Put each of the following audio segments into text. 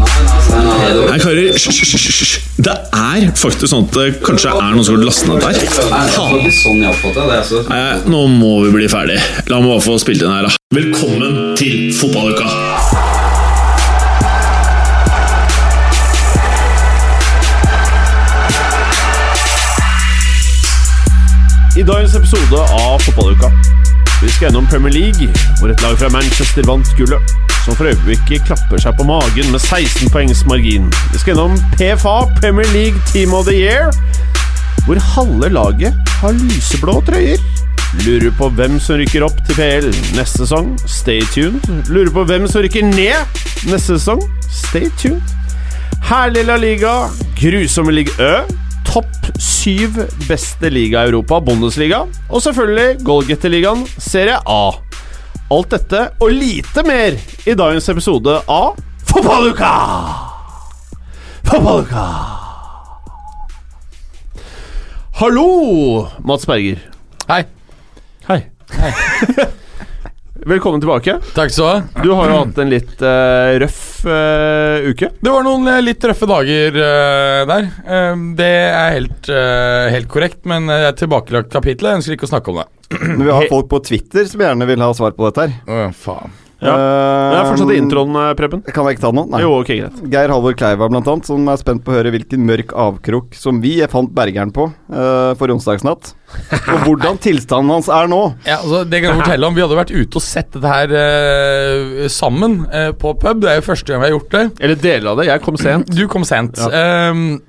Nei, karer, hysj. Det er faktisk sånn at det kanskje er noen som har lastet ned der. sånn. Altså. Nei, nå må vi bli ferdig. La meg bare få spilt inn her, da. Velkommen til fotballuka! I dagens episode av Fotballuka Vi skal gjennom Premier League, hvor et lag fra Manchester vant gullet. Som for øyeblikket klapper seg på magen med 16 poengs margin. Vi skal gjennom PFA, Premier League Team of the Year, hvor halve laget har lyseblå trøyer. Lurer på hvem som rykker opp til PL neste sesong? Stay tuned. Lurer på hvem som rykker ned neste sesong? Stay tuned. Herlig La Liga, grusomme Liga Ø, topp syv beste liga i Europa, Bundesliga, og selvfølgelig Goalgetterligaen, Serie A. Alt dette og lite mer i dagens episode av Fotballuka! Fotballuka! Hallo, Mats Berger. Hei. Hei. Velkommen tilbake. Takk skal du ha. Du har jo hatt en litt uh, røff uh, uke. Det var noen eh, litt røffe dager uh, der. Eh, det er helt, helt korrekt, men jeg er tilbakelagt kapitlet. Jeg ønsker ikke å snakke om det. Men vi har folk på Twitter som gjerne vil ha svar på dette her. Å, faen. Ja. Det er fortsatt Eh, introen, eh, Preben. Kan jeg ikke ta noe? Nei. Jo, ok, greit. Geir Halvor Kleiva blant annet, som er spent på å høre hvilken mørk avkrok som vi fant Bergeren på uh, for onsdagsnatt. Og hvordan tilstanden hans er nå. Ja, altså, det kan jeg fortelle om Vi hadde vært ute og sett dette her uh, sammen uh, på pub. Det er jo første gang vi har gjort det. Eller deler av det. Jeg kom sent. Du kom sent. Ehm,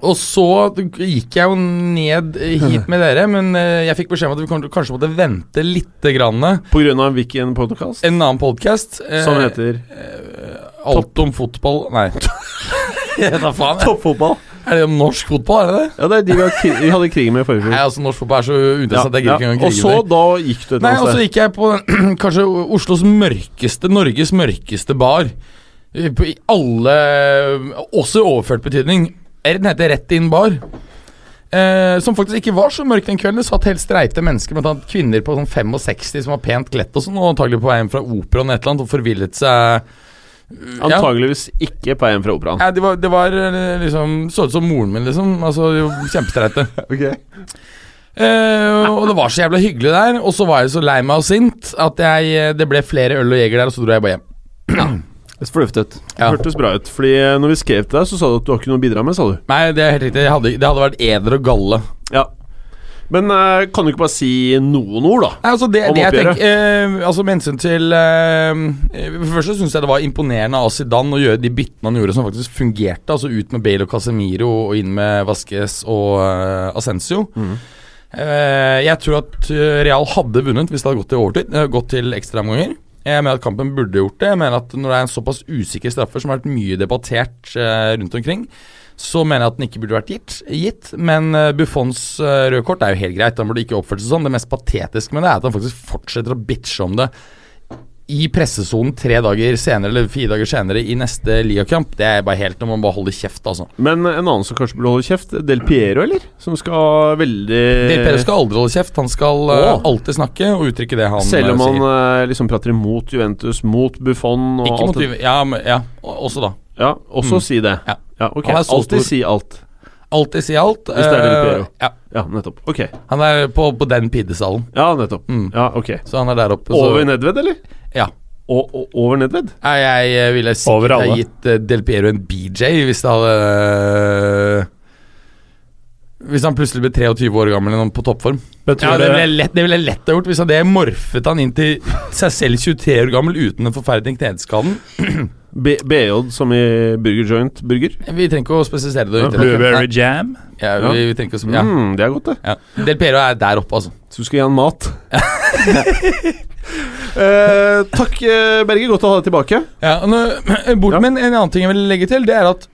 og så gikk jeg jo ned hit med dere, men eh, jeg fikk beskjed om at vi kanskje måtte vente litt grann. På grunn av hvilken podkast? En annen podkast. Som heter Alt om fotball Nei. Toppfotball. Er det om norsk fotball, er det det? Ja, det er de vi, har kri vi hadde krig med i forrige Nei, altså Norsk fotball er så uinteressant. Jeg gidder ikke engang Og så, da gikk du et Nei, og så gikk jeg på kanskje Oslos mørkeste, Norges mørkeste bar. Eh, I alle Også i overført betydning. Den heter Rett inn bar. Eh, som faktisk ikke var så mørk den kvelden. Det satt helt streite mennesker, bl.a. kvinner på sånn 65 som var pent kledd og sånn, og antagelig på vei hjem fra operaen et eller annet og forvillet seg ja. Antageligvis ikke på hjem fra operaen. Ja, det var, det var eh, liksom Så ut som moren min, liksom. Altså, Kjempestreite. var Kjempestreite. Eh, og det var så jævla hyggelig der. Og så var jeg så lei meg og sint at jeg, eh, det ble flere øl og jeger der, og så dro jeg bare hjem. Det fornuftig ut. Ja. hørtes bra ut. Fordi eh, når vi skrev til deg, så sa du at du har ikke noe å bidra med, sa du. Nei, det er helt riktig. Jeg hadde, det hadde vært eder og galle. Ja. Men eh, kan du ikke bare si noen ord, da? Nei, altså det, Om det jeg oppgjøret. tenker eh, Altså Med hensyn til eh, For det første syns jeg det var imponerende av Zidane å gjøre de byttene han gjorde som faktisk fungerte. Altså ut med Bale og Casemiro og inn med Vasques og uh, Ascencio. Mm. Eh, jeg tror at eh, Real hadde vunnet hvis det hadde gått til overtid. eh, gått til ekstraomganger. Jeg mener at kampen burde gjort det. Jeg mener at Når det er en såpass usikker straffer som har vært mye debattert eh, rundt omkring, så mener jeg at den ikke burde vært gitt. gitt men eh, Buffons uh, røde kort er jo helt greit. Han burde ikke oppført seg sånn. Det mest patetiske med det er at han faktisk fortsetter å bitche om det i pressesonen tre dager senere eller fire dager senere i neste Lia-kamp. Det er bare helt noe man bare holder kjeft, altså. Men en annen som kanskje burde holde kjeft, Del Piero, eller? Som skal veldig Del Piero skal aldri holde kjeft. Han skal eh, Åh. alltid snakke og uttrykke det han sier. Selv om eh, han sier. eh, liksom prater imot Juventus, mot Buffon og Ikke alt motiv... Ja, men, ja, også da. Ja, også Mm. si det. Ja. ok. Er så Alltid si alt. Alltid si alt. Hvis det er Del eh, Piero. ja, Ja, nettopp. Ok. han er på, på den pidesalen. Ja, nettopp. Mm. Ja, ok. Så han er der oppe. Så, Over Nedved, eller? Ja. Og, og, over Nedved? Nei, jeg eh, ville sikkert ha gitt eh, Del Piero en BJ hvis det hadde eh, Hvis han plutselig ble 23 år gammel eller noe på toppform. Ja, det ville jeg lett, det ville jeg lett ha gjort hvis han hadde morfet han inn til seg selv 23 år gammel uten den forferdelige kneskaden. BJ som i Burger Joint Burger? Vi trenger ikke å spesifisere det. Blueberry jam? Ja, vi, vi trenger ikke å ja. Mm, det er godt, det. Ja. Del Piero er der oppe, altså. Så du skal gi han mat? Eh, takk, eh, Berger. Godt å ha deg tilbake. Ja, og nå, bort. Men en annen ting jeg vil legge til, det er at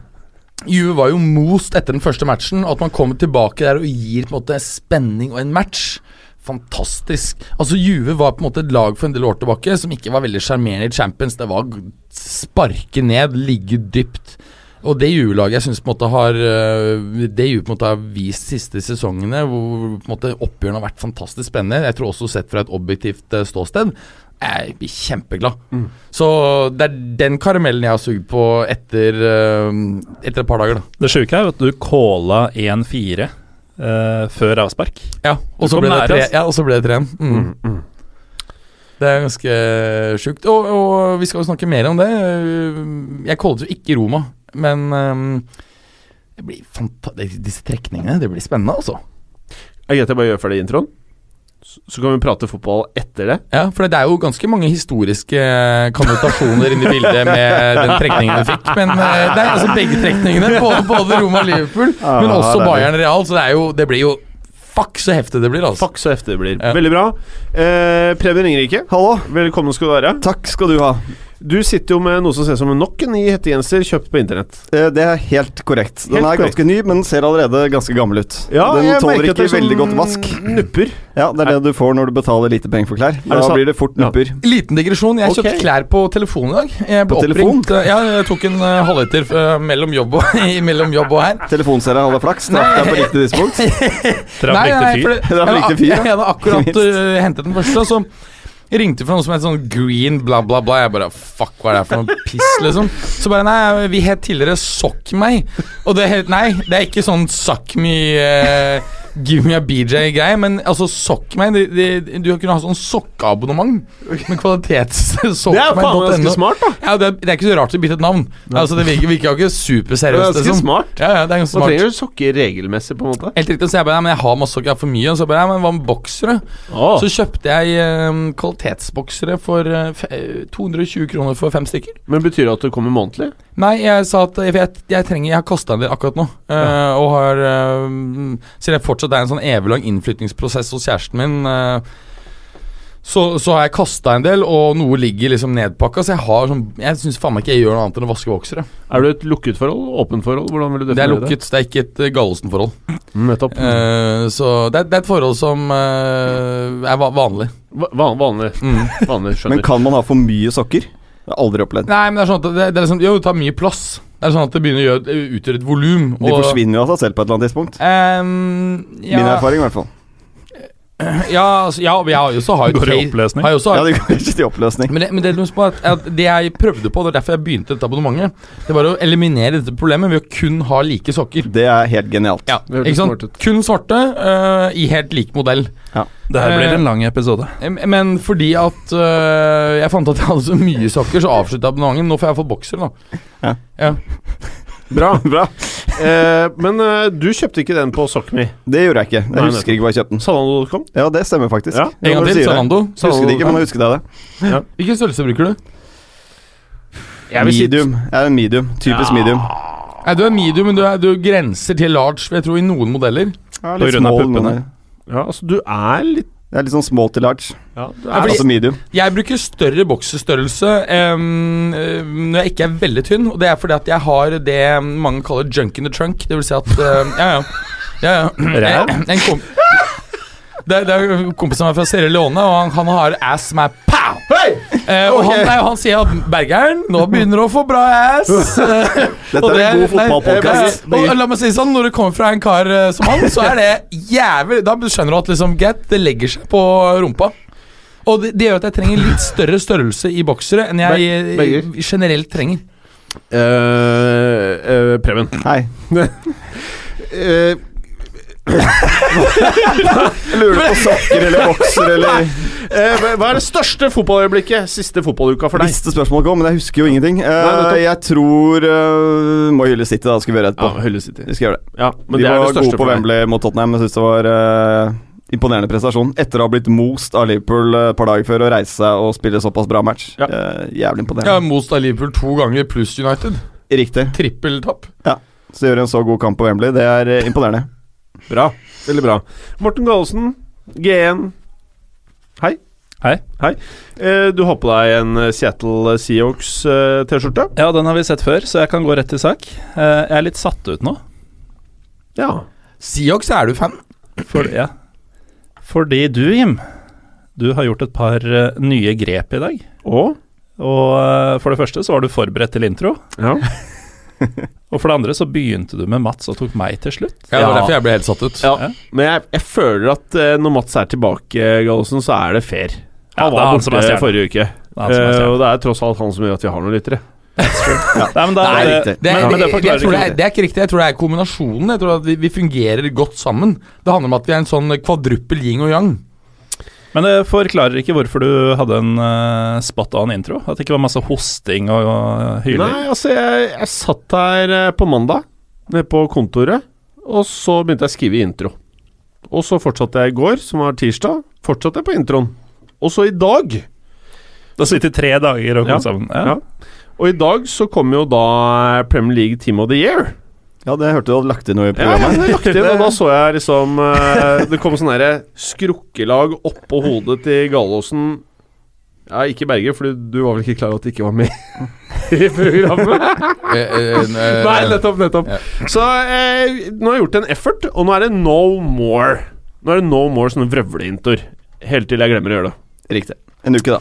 Juve var jo most etter den første matchen. At man kommer tilbake der og gir på en måte spenning og en match. Fantastisk. Altså Juve var på en måte et lag for en del år tilbake som ikke var veldig sjarmerende i Champions. Det var sparke ned, ligge dypt. Og det U-laget jeg syns på en måte har øh, Det U på en måte har vist siste sesongene, hvor på en måte oppgjørene har vært fantastisk spennende, jeg tror også sett fra et objektivt øh, ståsted, jeg blir kjempeglad. Så det er den karamellen jeg har sugd på etter, øh, etter et par dager, da. Det sjuke er jo at du calla 1-4 uh, før avspark. Ja, og så ble, det tre- ja, og så ble det 3-1. Mm. Det er ganske sjukt. Og, og vi skal jo snakke mer om det. Jeg kollet jo ikke Roma, men um, det blir disse trekningene, det blir spennende, altså. Er det greit jeg bare gjør ferdig introen? Så kan vi prate fotball etter det. Ja, for det er jo ganske mange historiske kandidatasjoner inni bildet med den trekningen du fikk. Men eh, det er altså begge trekningene, både, både Roma og Liverpool, men også er. Bayern Real, så det, er jo, det blir jo Fuck så heftig det blir, altså. Fuck så heftig det blir. Ja. Veldig bra. Eh, Preben Ringerike, Hallo. velkommen skal du være. Takk skal du ha. Du sitter jo med noe som ser ut som nok en ny hettegenser kjøpt på internett. Eh, Det er helt korrekt. Den Helt er korrekt. ganske ny, men ser allerede ganske gammel ut. Ja, den jeg tåler ikke det er veldig sånn godt vask. Nupper. Ja, Det er det du får når du betaler lite penger for klær. Da blir det fort Ja. Liten digresjon. Jeg kjøpte kjøpte klær på telefon i dag. Jeg ble På telefon? oppringt, eh, Ja, jeg tok en uh, halvliter uh, mellom, jobb og, mellom jobb og her. Telefonserien hadde flaks. Traff deg på riktig tidspunkt. Traff riktig fyr. jeg, hadde akkurat eh, hentet den første, og så ringte for noe som het sånn green bla, bla, bla. Jeg bare fuck, hva er det for noe piss, liksom? Så bare nei, vi het tidligere Sock meg. Og det het Nei, det er ikke sånn suck me eh, Give me a BJ-greie, men altså sokk meg det, det, Du kunne ha sånn sokkeabonnement med kvalitetssokk. Det er faen ganske smart, da. Ja, det, er- det er ikke så rart bytte et navn. Altså, det virker, virker jo ikke Det er ganske Liksom. smart. Ja, ja, det er ganske Man smart. trenger sokker regelmessig, på en måte. Helt riktig, så jeg bare ja, men jeg har masse sokker, jeg har for mye. Og så bare ja, men hva med boksere? Oh. Så kjøpte jeg um, kvalitetsboksere for uh, eh, 220 kroner for fem stykker. Men betyr det at det kommer månedlig? Nei, jeg sa at jeg, jeg, jeg trenger Jeg har del akkurat nå. eh, Og har uh, Siden jeg fortsatt er en sånn evig lang innflyttingsprosess hos kjæresten min, eh, så, så har jeg kasta en del, og noe ligger liksom nedpakka. Så jeg har sånn Jeg syns faen meg ikke jeg gjør noe annet enn å vaske voksere. Er du et lukket forhold? Åpent forhold? Hvordan vil du definere Det er det? lukket, det er ikke et uh, Gallosen-forhold. Nettopp. Uh, så det er, det er et forhold som uh, er va vanlig. Va- van- vanlig. Mm. vanlig. Men kan man ha for mye sokker? Det har aldri opplevd. Nei, men det er sånn at det, det er liksom, Jo, det tar mye plass. Det er sånn at det begynner å gjøre, utgjøre et volum. De forsvinner jo av seg selv på et eller annet tidspunkt. Ehm, ja, Min erfaring, i hvert fall. Ja, altså, ja, jeg har jo også har Går i oppløsning. Har også, Ja, det går ikke til oppløsning. men det, men det, noe at- at det jeg prøvde på, det er derfor jeg begynte dette abonnementet, det var å eliminere dette problemet ved å kun ha like sokker. Det er helt genialt. Ja, ikke sant? Kun svarte uh, i helt lik modell. Det her blir en lang episode. Men fordi at uh, jeg fant at jeg hadde så mye sokker, så avsluttet jeg abonnementet. Nå får jeg få bokser, da. Ja. ja. Bra. bra. Eh, men eh, du kjøpte ikke den på SockMe. Det gjorde jeg ikke. Jeg Nei, husker ikke hva jeg kjøpte den. Salando.com? Ja, det stemmer faktisk. Ja, En gang Når du til. sier det. Jeg Husker det ikke, men nå husker jeg det. Hvilken størrelse bruker du? Jeg vil si- Medium. Jeg er en medium. Typisk Ja. medium. Nei, Du er medium, men du, er, du grenser til large, jeg tror, i noen modeller. Ja, På grunn av puppene. Ja, altså, du er litt Jeg er litt sånn small til large. Ja, er Altså medium. Jeg bruker større boksestørrelse eh, når jeg ikke er veldig tynn. Og det er fordi at jeg har det mange kaller junk in the trunk. Det vil si at eh, Ja, ja. ja, ja. En, en det, det er kompisen min fra Sierra Leone, og han, han har ass som er pow! Eh, og han, nei, han sier at Bergeren, nå begynner du å få bra ass. Eh, Dette og er en god fotballpodkast. Og la meg si sånn, når det kommer fra en kar uh, som han, så er det jævlig Da skjønner du at liksom get, det legger seg på rumpa. Og det, det gjør at jeg trenger litt større størrelse i boksere enn jeg eh, Begge. generelt trenger. Uh, uh, Preben. Hei. Eh, Lurer du på sokker eller bokser eller eh, hva- er det største fotballøyeblikket siste fotballuka for deg? Neste spørsmål kom, men jeg husker jo ingenting. Eh, nettopp. jeg tror uh, Må hylle City, da. Skal vi gjøre etterpå. Ja, hylle City. Vi skal gjøre det. Ja, men De det er var det gode på. Wembley mot Tottenham. Jeg syns det var uh, imponerende prestasjon. Etter å ha blitt most av Liverpool eh, et par dager før og reise seg og spille såpass bra match. Ja. Uh, jævlig imponerende. Ja, most av Liverpool to ganger pluss United. Riktig. Trippeltapp. Så gjøre en så god kamp på Wembley, det er eh, imponerende. Bra. Veldig bra. Morten Gallosen, G1. Hei. Hei. Hei. Eh, du har på deg en eh, Seattle Seahawks-T-skjorte. Ja, den har vi sett før, så jeg kan gå rett til sak. Eh, jeg er litt satt ut nå. ja. Seahawks, er du fan? For, ja. Fordi du, Jim, du har gjort et par eh, nye grep i dag. Og Og eh, for det første så var du forberedt til intro. Ja. Og for det andre så begynte du med Mats og tok meg til slutt. Ja, det var derfor jeg ble helt satt ut. Ja, Ja. men jeg, jeg føler at eh, når Mats er tilbake, Gallosen, så er det fair. Han det var han borte forrige uke, Det Eh, og det er tross alt han som gjør at vi har noen lyttere. Er, det er ikke riktig. Jeg tror det er kombinasjonen. Jeg tror at vi, vi fungerer godt sammen. Det handler om at vi er en sånn kvadruppel yin og yang. Men det forklarer ikke hvorfor du hadde en uh, spot on intro. At det ikke var masse hosting og, og hyling. Nei, altså, jeg, jeg satt her eh, på mandag, nede på kontoret, og så begynte jeg å skrive intro. Og så fortsatte jeg i går, som var tirsdag, fortsatte jeg på introen. Og så i dag Da sitter tre dager og Ja. sammen. Ja. Ja. Og i dag så kom jo da Premier League Team of the Year. Ja, det hørte du hadde lagt inn noe i Ja, programmet. det lagt inn, og da så jeg liksom eh, Det kom sånn derre skrukkelag oppå hodet til Gallosen. Ja, ikke Berger, for du var vel ikke klar over at det ikke var med i programmet? Eh, eh, eh, Nei, nettopp, nettopp. Så eh, nå har jeg gjort en effort, og nå er det no more. Nå er det no more sånne vrøvleintoer. Helt til jeg glemmer å gjøre det. Riktig. En uke, da.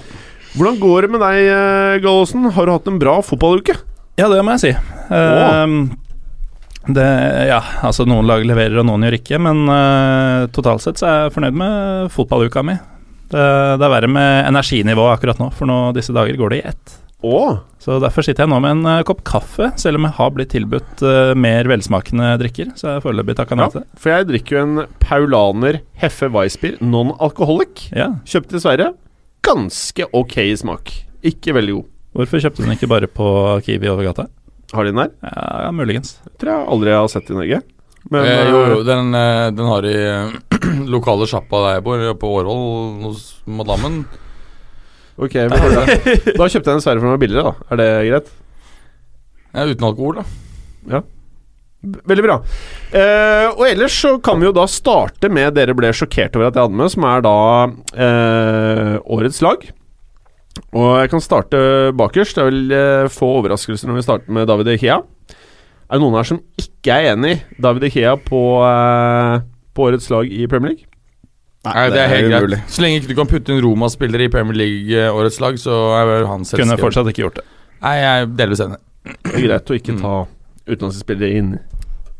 Hvordan går det med deg, eh, Gallosen? Har du hatt en bra fotballuke? Ja, det må jeg si. Ehm, det, ja, altså noen lag leverer og noen gjør ikke, men uh, totalt sett så er jeg fornøyd med fotballuka mi. Det, det er verre med energinivået akkurat nå, for nå disse dager går det i ett. Oh. Så derfor sitter jeg nå med en uh, kopp kaffe, selv om jeg har blitt tilbudt uh, mer velsmakende drikker. Så jeg foreløpig takka nei ja. til det. For jeg drikker jo en Paulaner Heffe Weissbier non-alcoholic. Ja. Kjøpt i Sverige. Ganske ok smak. Ikke veldig god. Hvorfor kjøpte du den ikke bare på Kiwi over gata? Har de den der? Ja, ja muligens. Tror jeg aldri jeg har sett i Norge. Men eh, jo, jo, eh, den, eh, den har i eh, lokale sjappa der jeg bor, på Årvoll hos madammen. Ok, da kjøpte jeg den sverre for noe billigere, da. Er det greit? Ja, uten alkohol, da. Ja. Veldig bra. Eh, og ellers så kan vi jo da starte med dere ble sjokkert over at jeg hadde med, som er da eh, årets lag. Og jeg kan starte bakerst. Det er vel eh, få overraskelser når vi starter med David Ikea. Er det noen her som ikke er enig i David Ikea på, eh, på årets lag i Premier League? Nei, det er helt er greit. Så lenge ikke du kan putte inn Roma-spillere i Premier League-årets lag, så er vel han Kunne jeg fortsatt ikke gjort det. Nei, jeg er delvis enig. Det er greit å ikke Mm. ta utenlandske spillere inn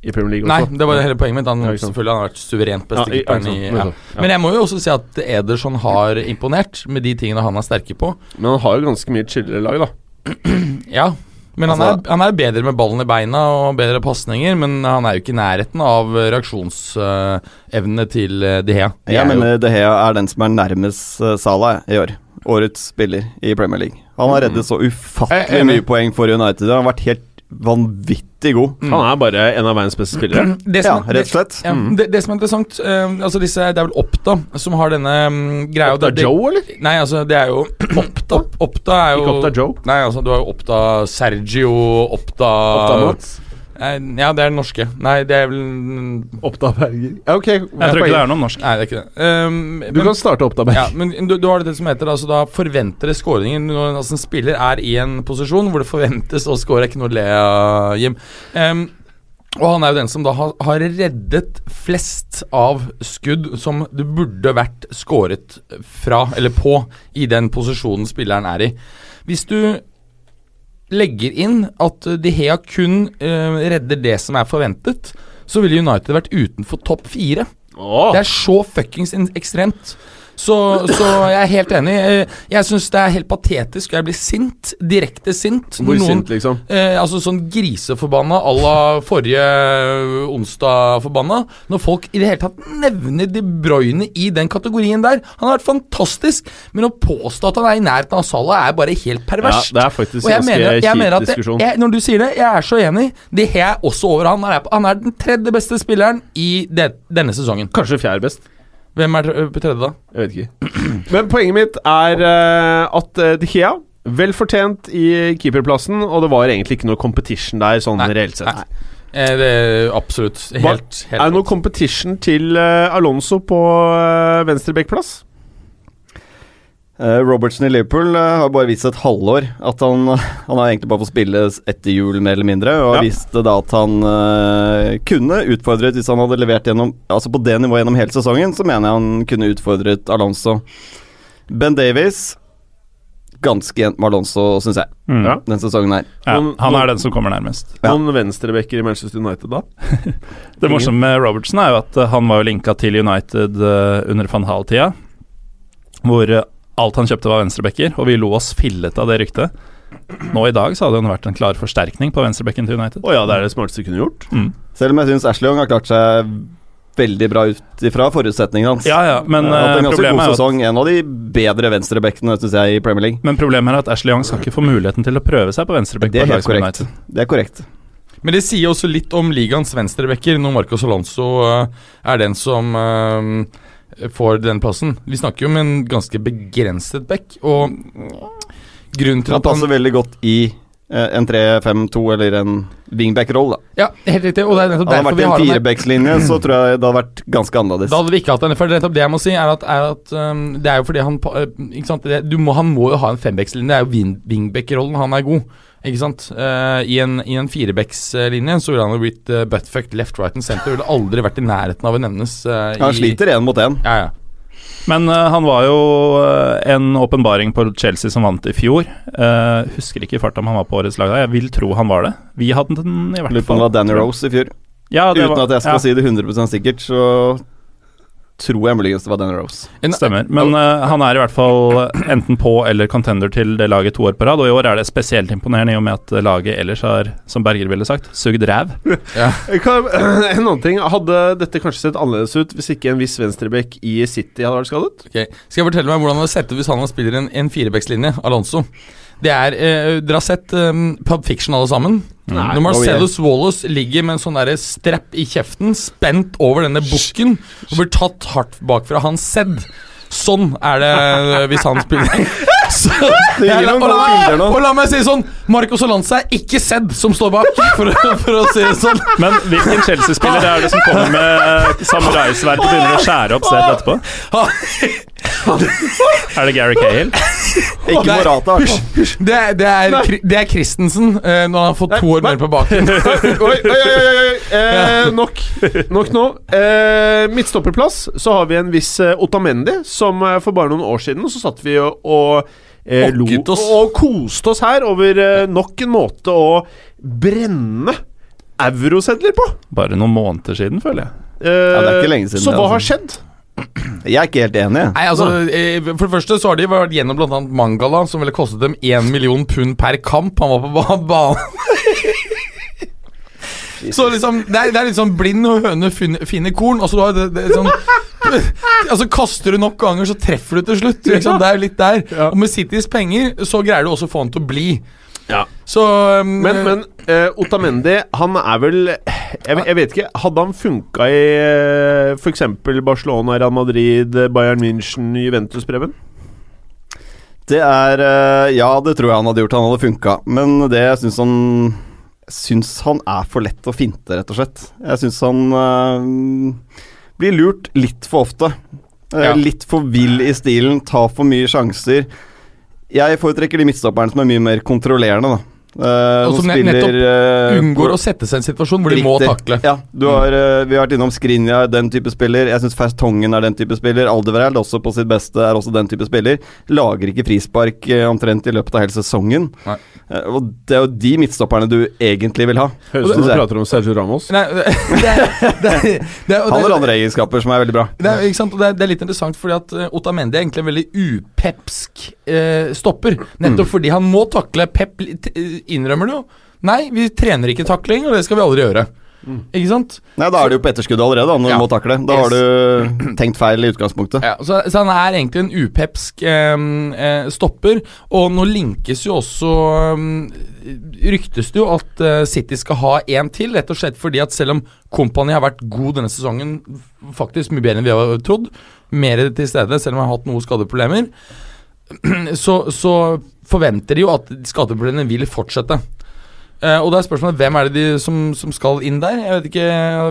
i Premier League også. Nei, det var hele poenget mitt. Han Ja, selvfølgelig han har vært suverent beste ja, i ja. Men jeg må jo også si at Ederson har imponert med de tingene han er sterke på. Men han har jo ganske mye chillere lag, da. Ja, men han, Altså- er, han er bedre med ballen i beina og bedre pasninger, men han er jo ikke i nærheten av reaksjonsevnene til eh, De Hea. Jeg er mener De Hea er den som er nærmest eh, Salah i år. Årets spiller i Premier League. Han har reddet så ufattelig mye poeng for United. Han har vært helt vanvittig god. Mm. Han er bare en av verdens beste spillere. det Ja, som, ja, rett og slett. Ja, Mm. det, det som er interessant uh, Altså disse, Det er vel Oppda som har denne um, greia Oppda det- Joe, eller? Nei, altså, det er jo Oppda. Opta er jo Ikke Oppda Joe. Nei, altså, du har jo Oppda Sergio, Oppda Oppda Mats. Nei, Ja, det er den norske. Nei, det er vel Oppda Berger. Ja, ok. Jeg tror ikke det er noen norsk. Nei, det er ikke det. Um, Du kan starte Oppda Berger. ja, men du, du har det som heter altså da forventede skåringer. Når altså, en spiller er i en posisjon hvor det forventes å skåre, ikke noe å le av, Jim. Um, og han er jo den som da har, har reddet flest av skudd som det burde vært skåret fra, eller på, i den posisjonen spilleren er i. Hvis du legger inn at De Hea kun uh, redder det som er forventet, så ville United vært utenfor topp fire. Oh. Det er så fuckings ekstremt. Så, så jeg er helt enig. Eh, Jeg syns det er helt patetisk, og jeg blir sint. Direkte sint. Hvor noen- sint, liksom? Eh, altså sånn griseforbanna à la forrige eh, onsdag-forbanna. Når folk i det hele tatt nevner De Bruyne i den kategorien der. Han har vært fantastisk, men å påstå at han er i nærheten av Salah, er bare helt Ja, det er faktisk og jeg ganske mener, jeg mener at diskusjon. jeg, Når du sier det, jeg er så enig. Det er også over han. Han er den tredje beste spilleren i det, denne sesongen. Kanskje fjerde best. Hvem er tr- på tredje, da? Jeg vet ikke. Men poenget mitt er uh, at uh, De Gea Vel fortjent i keeperplassen, og det var egentlig ikke noe competition der, sånn Nei, reelt sett. nei. Eh, det er absolutt. Helt, helt Er det noe competition til uh, Alonso på uh, venstrebekkplass? Eh, Robertson i Liverpool eh, har bare vist et halvår at han, han har egentlig bare fått spille etter jul, mer eller mindre. Og Ja. visste da at han eh, kunne utfordret hvis han hadde levert gjennom Altså på det nivået gjennom hele sesongen, så mener jeg han kunne utfordret Alonso. Ben Davies ganske jevnt med Alonso, syns jeg, Mm. Ja. den sesongen her. Ja, han er den som kommer nærmest. Ja. Noen venstrebacker i Manchester United da? Det morsomme med Robertson er jo at eh, han var jo linka til United eh, under van Hall-tida, hvor eh, alt han kjøpte var venstrebacker, og vi lo oss fillet av det ryktet. Nå i dag så hadde det vært en klar forsterkning på venstrebekken til United. Oh ja, det er det smarteste du kunne gjort. Mm. Selv om jeg syns Ashley Young har klart seg veldig bra ut ifra forutsetningene hans. Ja, ja, men uh, har eh, en ganske problemet god er sesong. En av de bedre venstrebekkene, syns jeg, i Premier League. men problemet er at Ashley Young skal ikke få muligheten til å prøve seg på venstrebekk. Det er helt korrekt. Det er korrekt. Men det sier også litt om ligaens venstrebacker når Marcos Alonso uh, er den som eh, får den plassen. Vi snakker jo om en ganske begrenset back, og grunnen til at han passer veldig godt i eh, en 3-5-2 eller en wingback-roll. da. Ja, helt riktig. Og det er nettopp Hadde derfor vært vi har en han her. firebackslinje, så tror jeg det hadde vært ganske annerledes. Da hadde vi ikke hatt den. For nettopp det jeg må si, er at, er at um, det er jo fordi han uh, Ikke sant? Det, du må, han må jo ha en fembackslinje. Det er jo wingback-rollen han er god. Ikke sant? Uh, I en, i en firebackslinje så ville han jo blitt uh, buttfucked left, right and center. Ville aldri vært i nærheten av å nevnes. Uh, Han i, sliter én mot én. Ja, ja. Men han var jo en åpenbaring på Chelsea som vant i fjor. Eh, husker ikke i farta om han var på årets lag da. Jeg vil tro han var det. Vi hadde den i hvert Lurer på om fall. det var Danny Rose i fjor. Ja, det Uten var, at jeg skal ja, si det 100 sikkert, så tror jeg muligens det var Dan Rose. Stemmer. Men uh, han er i hvert fall enten på eller contender til det laget to år på rad. Og i år er det spesielt imponerende i og med at laget ellers har, som Berger ville sagt, sugd ræv. Ja. en annen ting, Hadde dette kanskje sett annerledes ut hvis ikke en viss venstreback i City hadde vært skadet? Ok, Skal jeg fortelle meg hvordan det hadde sett ut hvis han spiller en, en firebackslinje, Alonso? Det er eh, Dere har sett um, Pub Fiction alle sammen? Nei. Når Marcellus Wallace ligger med en sånn der strepp i kjeften, spent over denne bukken, og blir tatt hardt bakfra. Han sedd. Sånn er det eh, hvis han spiller. Så, jeg, og, la og la meg si sånn Marco Solanza er ikke sedd som står bak, for, for å si det sånn. Men hvilken Chelsea-spiller er det som kommer med eh, samuraisverd og begynner å skjære opp Sedd etterpå? Er det Gary Cahill? Ikke. Morata, i hvert fall. Det, er- det, er, det er Christensen, uh, når han har fått to år mer på baken. oi, oi, oi, oi. Eh, nok. Nok nå. Eh, midtstopperplass så har vi en viss eh, Otamendi, som eh, for bare noen år siden så satt vi og, og eh, lo oss. og koste oss her over nok en måte å brenne eurosedler på. Bare noen måneder siden, føler jeg. Eh, Ja, det er ikke lenge siden Så det, hva altså. har skjedd? Jeg er ikke helt enig. Nei, altså, eh, For det første så har de vært gjennom blant annet Mangala, som ville kostet dem 1 million pund per kamp. Han var på ba- banen. Så liksom, det er, det er litt sånn blind høne fin- finner korn. Og så har det, det sånn Altså Kaster du nok ganger, så treffer du til slutt. Liksom. Det er jo litt der. Og med Citys penger så greier du også å få han til å bli. Ja. Så um, Men, men uh, Otamendi, han er vel jeg, vet- jeg vet ikke. Hadde han funka i uh, f.eks. Barcelona, Real Madrid, Bayern München, Juventus, Preben? Det er eh, Ja, det tror jeg han hadde gjort. Han hadde funka. Men det jeg syns han syns han er for lett å finte, rett og slett. Jeg syns han eh, blir lurt litt for ofte. Eh, Ja. Litt for vill i stilen, tar for mye sjanser. Jeg foretrekker de midtstopperne som er mye mer kontrollerende, da. Eh, Og som spiller, nettopp unngår å sette seg i en situasjon hvor de må takle. Ja, du har, uh, vi har vært innom Skrinja, den type spiller. Jeg syns Ferstongen er den type spiller. Aldevereld, også på sitt beste, er også den type spiller. Lager ikke frispark uh, omtrent i løpet av hele sesongen. Eh, og det er jo de midtstopperne du egentlig vil ha. Høres ut som du prater om Sergio Ramos. Nei, det, det, det, det, Han har andre egenskaper som er veldig bra. Det er, ikke sant? Og det, er, det er litt interessant, fordi at uh, Otamendi er egentlig en veldig upepsk eh, stopper. Nettopp fordi han må takle. Pep t- innrømmer det jo. Nei, vi trener ikke takling, og det skal vi aldri gjøre. Ikke sant? Nei, Da er du jo på etterskudd allerede, da, når Ja. du må takle. Da har du tenkt feil i utgangspunktet. Ja, så, så han er egentlig en upepsk eh, stopper, og nå linkes jo også Ryktes det jo at eh, City skal ha én til, rett og slett fordi at selv om Company har vært god denne sesongen, faktisk mye bedre enn vi har trodd, mer til stede, selv om han har hatt noen skadeproblemer, så, så forventer de jo at skadeproblemene vil fortsette. Uh, og da er spørsmålet hvem er det de som, som skal inn der? Jeg vet ikke,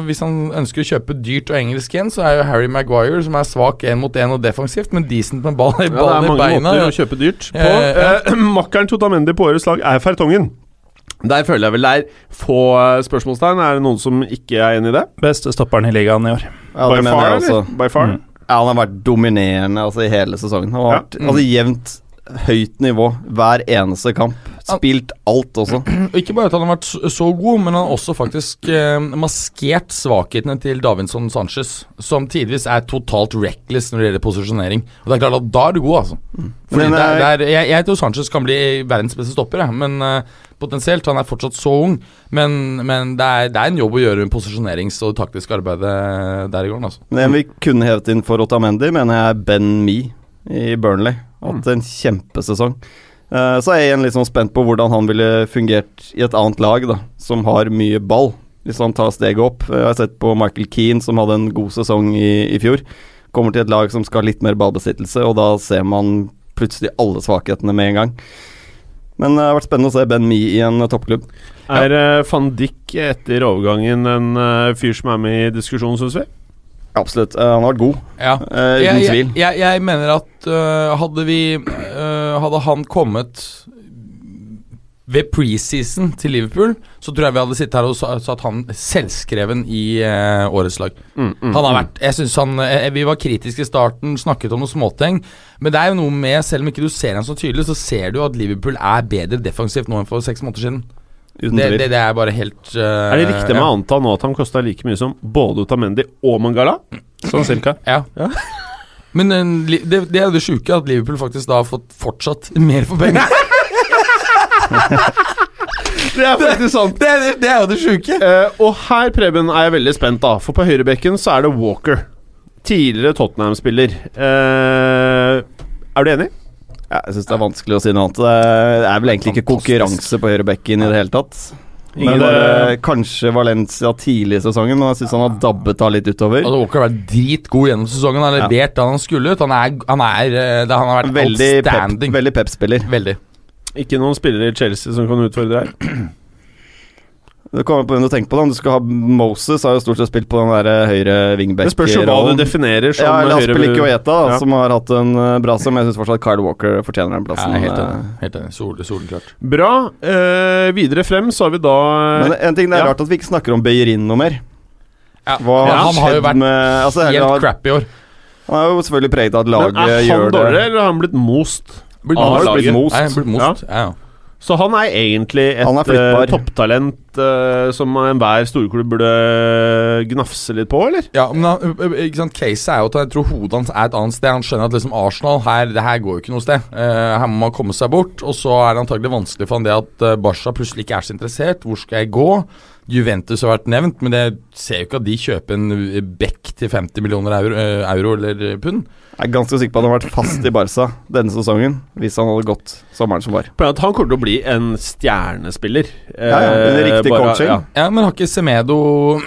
Hvis han ønsker å kjøpe dyrt og engelsk igjen, så er jo Harry Maguire, som er svak én mot én og defensivt, men decent med ball, Ja, det er mange beina. måter å kjøpe dyrt på. Uh. Eh, Makkeren Totamendi på årets lag er Fertongen. Der føler jeg vel det er få eh, spørsmålstegn. Er det noen som ikke er enig i det? Beste stopperen i ligaen i år. Ja, By far, jeg også. eller? By far? Mm. Ja, han har vært dominerende altså, i hele sesongen. Han har Ja. vært altså, jevnt høyt nivå hver eneste kamp. Spilt alt også. Ikke bare at han har vært så- god, men han har også faktisk eh, maskert svakhetene til Davinson Sanchez, som tidvis er totalt reckless når det gjelder posisjonering. Og det er klart at da er du god, altså. Men, det er, eh, det er, jeg, jeg tror Sanchez kan bli verdens beste stopper, jeg. men eh, potensielt. Han er fortsatt så ung, men, men det, er, det er en jobb å gjøre med posisjonerings- og taktisk arbeid der i gården, altså. Men en vi kunne hevet inn for Otamendi, mener jeg er Ben Me i Burnley. Hatt en kjempesesong. Eh, så er jeg igjen litt sånn spent på hvordan han ville fungert i et annet lag, da, som har mye ball. Hvis han tar steget opp. Jeg har sett på Michael Keane, som hadde en god sesong i, i fjor. Kommer til et lag som skal ha litt mer ballbesittelse, og da ser man plutselig alle svakhetene med en gang. Men det har vært spennende å se Ben Mee i en toppklubb. Er ja. van Dijk etter overgangen en eh, fyr som er med i diskusjonen, syns vi? Absolutt. Eh, han har vært god, Ja. eh, uten jeg, jeg, tvil. jeg, jeg mener at uh, hadde vi uh, Hadde han kommet ved preseason til Liverpool, så tror jeg vi hadde sittet her og satt han selvskreven i øh, årets lag. Mm, mm, Han har mm. vært Jeg synes han eh, Vi var kritiske i starten, snakket om noen småting. Men det er jo noe med Selv om ikke du ser han så tydelig, så ser du at Liverpool er bedre defensivt nå enn for seks måneder siden. Uten Det, tvil. det, det er bare helt uh, Er det riktig med å anta nå at han kosta like mye som både Otamendi og Mangala? Sånn cirka. Ja. Men eh, det, det er jo det sjuke, at Liverpool faktisk da har fått fortsatt mer for pengene. Det er faktisk sant. det, er- det er jo det sjuke. Eh, og her, Preben, er jeg veldig spent, da. For på høyrebekken så er det Walker. Tidligere Tottenham-spiller. Eh, er du enig? Ja, jeg syns det er vanskelig å si noe annet. Det er vel egentlig ikke konkurranse på høyrebekken i det hele tatt. Ingen Men bare- eh, Kanskje Valencia tidlig i sesongen, men jeg syns han har dabbet av litt utover. Altså, Walker har vært dritgod gjennom sesongen. Han har Ja. levert det han skulle ut. Han, er, han, er, eh, det, han har vært Veldig pep, outstanding. veldig pep-spiller. Veldig. Ikke noen spillere i Chelsea som kan utfordre her. Det kommer på hvem du tenker på. da Om du skal ha Moses har jo stort sett spilt på den der eh, høyre wingback Det spørs jo hva du definerer som Ja, eller høyre- Aspelike og Eta, Ja. som har hatt en eh, bra som jeg syns fortsatt Kyle Walker fortjener den plassen. er helt eh. enig. Helt enig. Sol, soleklart. Bra. Eh, videre frem så har vi da Men en ting det er Ja. rart at vi ikke snakker om Beirin noe mer. Ja. Hva Ja, har han har jo vært med altså, Helt crap i år. han er jo selvfølgelig preget av at laget Men det. Er han gjør dårligere, eller har han blitt most? Blitt Han har most. blitt most. Nei, blitt most. Ja. Ja. Så han er egentlig et er eh, topptalent uh, som enhver storklubb burde gnafse litt på, eller? Ja, men han, ikke sant, Case er jo at jeg tror hodet hans er et annet sted. Han skjønner at liksom Arsenal her, det her går jo ikke noe sted. Uh, her må man komme seg bort. Og så er det antagelig vanskelig for han det at uh, Barca plutselig ikke er så interessert. Hvor skal jeg gå? Juventus har vært nevnt, men det ser jo ikke at de kjøper en bekk til 50 millioner euro, eh, euro eller pund. Jeg er ganske sikker på at han har vært fast i Barca denne sesongen, hvis han hadde gått sommeren som var. At han kommer til å bli en stjernespiller. Ja, ja, med Eh, riktig bare- coaching. ja. Ja, Men har ikke Semedo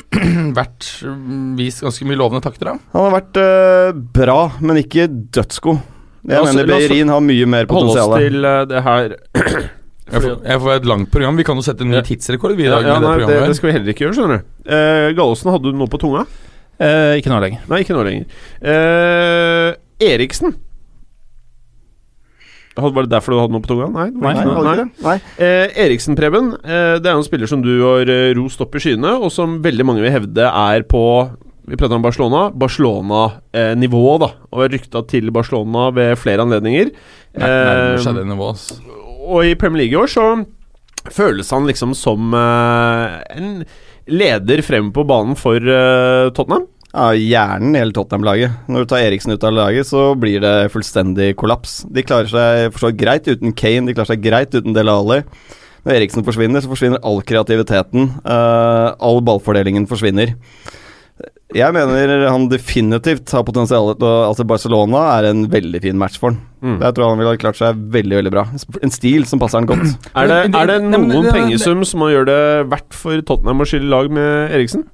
vært mm, vist ganske mye lovende takter, da? Han har vært eh, bra, men ikke dødsgod. Jeg mener Beirin har mye mer Hold oss til det her Jeg får, jeg får et langt program. Vi kan jo sette en ny Ja. tidsrekord vi i ja, dag. ja, med nei, det det, det skal vi heller ikke gjøre, skjønner du. Uh, Gallosen, hadde du noe på tunga? Eh, ikke nå lenger. Nei, ikke nå lenger. Eh, Eriksen. Var det derfor du hadde noe på tunga? Nei. Nei. Nei, det? Nei. Eh, Eriksen, Preben, eh, det er en spiller som du har eh, rost opp i skyene, og som veldig mange vil hevde er på Vi prater om Barcelona. Barcelona-nivå, da. Og er rykta til Barcelona ved flere anledninger. Nei, Nærmer seg Eh, det nivået. Og i Premier League i år så føles han liksom som eh, en leder frem på banen for eh, Tottenham. Ja, hjernen i hele Tottenham-laget. Når du tar Eriksen ut av laget, så blir det fullstendig kollaps. De klarer seg greit uten Kane, de klarer seg greit uten Dele Alli. Når Eriksen forsvinner, så forsvinner all kreativiteten. Uh, all ballfordelingen forsvinner. Jeg mener han definitivt har potensial til å Altså, Barcelona er en veldig fin match for han. Mm. Jeg tror han ville klart seg veldig, veldig bra. En stil som passer han godt. Er det, er det Nei, men- noen det- pengesum som gjør det verdt for Tottenham å skille lag med Eriksen?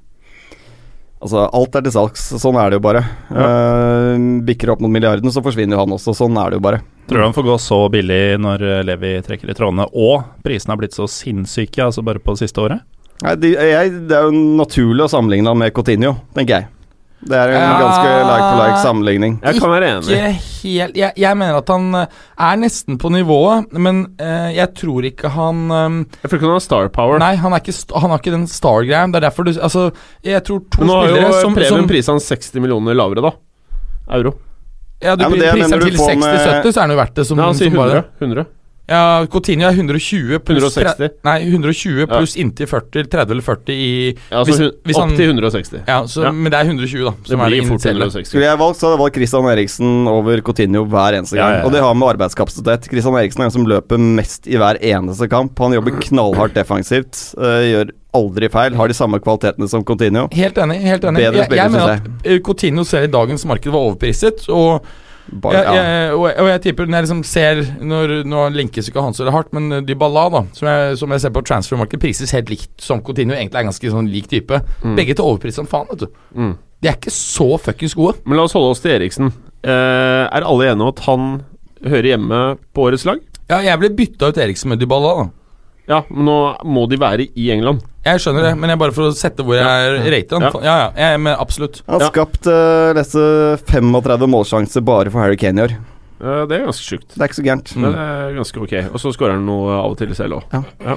Altså, alt er til salgs. Sånn er det jo bare. Eh, bikker opp mot milliarden, så forsvinner jo han også. Sånn er det jo bare. Tror du han får gå så billig når Levi trekker i trådene, og prisene har blitt så sinnssyke altså bare på det siste året? Nei, de, jeg, det er jo naturlig å sammenligne han med Coutinho, tenker jeg. Det er en Ja. ganske like for like sammenligning. Jeg kan være enig. Ikke helt jeg, jeg mener at han eh, er nesten på nivået, men uh, jeg tror ikke han um, Jeg tror ikke han har star power. Nei, han, er ikke, han har ikke den star-greia. Det er derfor du Altså, jeg tror to Men nå har jo som, Preben prisa han 60 millioner lavere, da. Euro. Ja, du Ja, priser til 60-70, så er han jo verdt det. Som, Nei, han sier som 100. det. 100. Ja, Coutinho er 120 pluss 160. tre- Nei, 120 pluss inntil 40, 30 eller 40 i Ja, altså Hvis- hvis opp til 160. Ja, så, Ja. men det er 120, da. Det Som det blir fort 160. Skulle jeg valgt, så hadde jeg valgt Christian Eriksen over Coutinho hver eneste gang. ja, ja. Og det har med arbeidskapasitet. Christian Eriksen er den som løper mest i hver eneste kamp. Han jobber knallhardt defensivt, øh, gjør aldri feil, har de samme kvalitetene som Coutinho. Helt enig. helt enig Bedre Jeg, jeg mener at eh, Coutinho selv i dagens marked var overpriset. Og Bare, ja. jeg, og, jeg, og jeg tipper Når jeg liksom ser Når, Nå linkes ikke han så hardt, men Dybala, da som jeg, som jeg ser på transfermarkedet, prises helt likt som Coutinho. Egentlig er ganske sånn lik type. Begge til overpris som faen, vet du. Mm. De er ikke så fuckings gode. Men la oss holde oss til Eriksen. Eh, er alle enige om at han hører hjemme på årets lag? Ja, jeg ble bytta ut Eriksen med Dybala, da. Ja, men nå må de være i England. Jeg skjønner det, men jeg bare for å sette hvor jeg rater Ja. han. Ja, ja, jeg, er med, absolutt. Han har Ja. skapt øh, leste 35 målsjanser bare for Harry Kane i år. Eh, det er ganske sjukt. Det er ikke så gærent. Det er ganske ok. Og så skårer han noe av og til selv òg. Ja.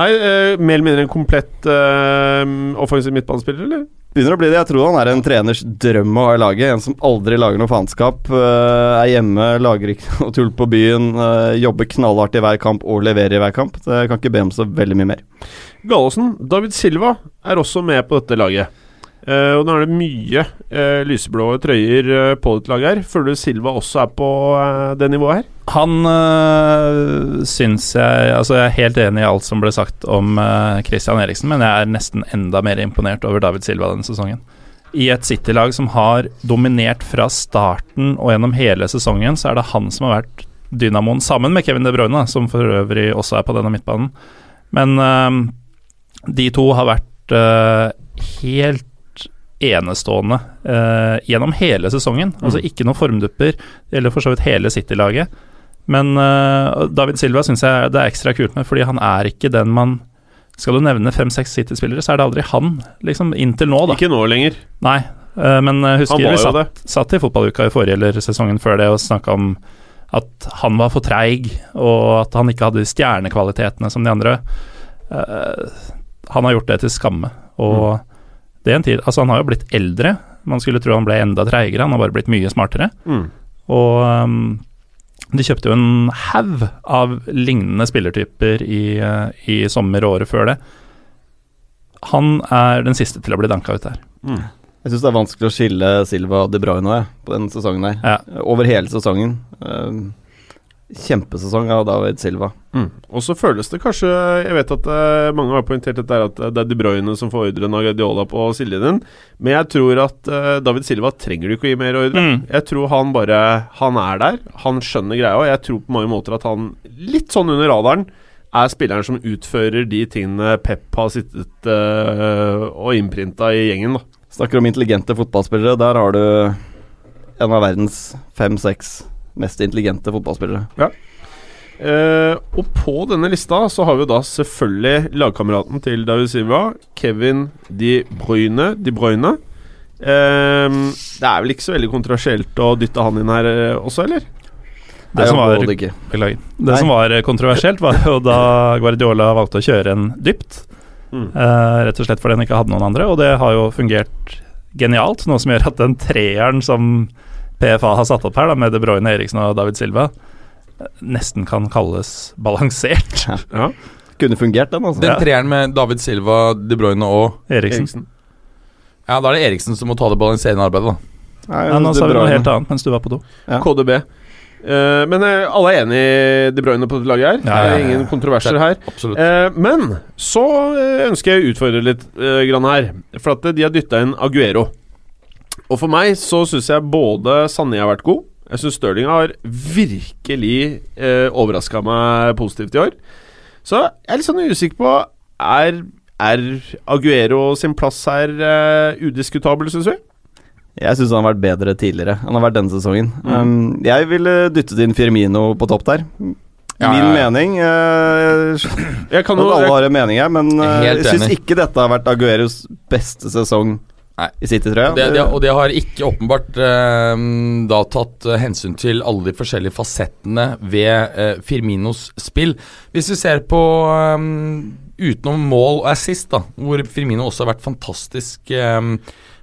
Nei, uh, mer eller mindre en komplett uh, offensiv midtbanespiller, eller? Begynner å bli det. Jeg tror han er en treners drøm å ha i laget. En som aldri lager noe faenskap. øh, er hjemme, lager ikke noe tull på byen. øh, jobber knallhardt i hver kamp og leverer i hver kamp. Så jeg kan ikke be om så veldig mye mer. Gallosen, David Silva, er også med på dette laget. Eh, og nå er det mye eh, lyseblå trøyer eh, på ditt lag her. Føler du Silva også er på det nivået her? Han øh, syns jeg Altså, jeg er helt enig i alt som ble sagt om øh, Christian Eriksen, men jeg er nesten enda mer imponert over David Silva denne sesongen. I et City-lag som har dominert fra starten og gjennom hele sesongen, så er det han som har vært dynamoen, sammen med Kevin De Bruyne, som for øvrig også er på denne midtbanen. Men øh, de to har vært helt enestående øh, gjennom hele sesongen. Altså ikke noen formdupper. eller for så vidt hele City-laget. Men øh, David Silva syns jeg det er ekstra kult med, fordi han er ikke den man Skal du nevne fem-seks City-spillere, så er det aldri han, liksom. Inntil nå, da. Ikke nå lenger. Nei. øh, men øh, husker vi satt, satt i fotballuka i forrige eller sesongen før det og snakka om at han var for treig, og at han ikke hadde de stjernekvalitetene som de andre. Eh, han har gjort det til skamme. Og Mm. Det er en tid Altså, han har jo blitt eldre. Man skulle tro han ble enda treigere, han har bare blitt mye smartere. Mm. Og um, de kjøpte jo en haug av lignende spillertyper i, eh, i sommer og året før det. Han er den siste til å bli danka ut der. Mm. Jeg syns det er vanskelig å skille Silva og De Bruyne på den sesongen der. Ja. Over hele sesongen. Uh, kjempesesong av David Silva. Mm. Og så føles det kanskje Jeg vet at eh, mange har poengtert dette at det er De Bruyne som får ordren av Guardiola på sidelinjen, men jeg tror at eh, David Silva trenger du ikke å gi mer ordre. Mm. Jeg tror han bare Han er der. Han skjønner greia, og jeg tror på mange måter at han, litt sånn under radaren, er spilleren som utfører de tingene Pep har sittet eh, og innprinta i gjengen. da Snakker om intelligente fotballspillere. Der har du en av verdens fem-seks mest intelligente fotballspillere. Eh, og på denne lista så har vi da selvfølgelig lagkameraten til David Silva, Kevin De Bruyne. De Bruyne. Eh, det er vel ikke så veldig kontroversielt å dytte han inn her eh, også, eller? Det Nei, som var. Det som var kontroversielt, var jo da Guardiola valgte å kjøre en dypt. Mm. Uh, rett og slett fordi han ikke hadde noen andre, og det har jo fungert genialt. Noe som gjør at den treeren som PFA har satt opp her, da, med De Bruyne, Eriksen og David Silva, eh, nesten kan kalles balansert. Ja, Kunne fungert, den, altså. Den treeren med David Silva, De Bruyne og Eriksen. Eriksen. Ja, da er det Eriksen som må ta det balanserende arbeidet, da. Nei, Ja, nå sa vi noe helt annet mens du var på do. Ja. KDB. Uh, men uh, alle er enig i De Bruyne på dette laget her. Ja, ja, ja. Ingen kontroverser her. Absolutt. Eh, men så eh, ønsker jeg å utfordre litt eh, grann her. For at eh, de har dytta inn Aguero. Og for meg så syns jeg både Sanne har vært god. Jeg syns Stirling har virkelig eh, overraska meg positivt i år. Så jeg er litt sånn usikker på Er, er Aguero sin plass her eh, udiskutabel, syns vi? Jeg syns han har vært bedre tidligere. Han har vært denne sesongen. Mm. Um, jeg ville dyttet inn Firmino på topp der. Ja, Min ja, ja. mening uh, Jeg kan jo alle har en mening her, men uh, jeg syns ikke dette har vært Agueros beste sesong. I City, tror jeg. Det, det, og det har ikke åpenbart eh, da tatt eh, hensyn til alle de forskjellige fasettene ved eh, Firminos spill. Hvis vi ser på eh, utenom mål og assist, da, hvor Firmino også har vært fantastisk eh,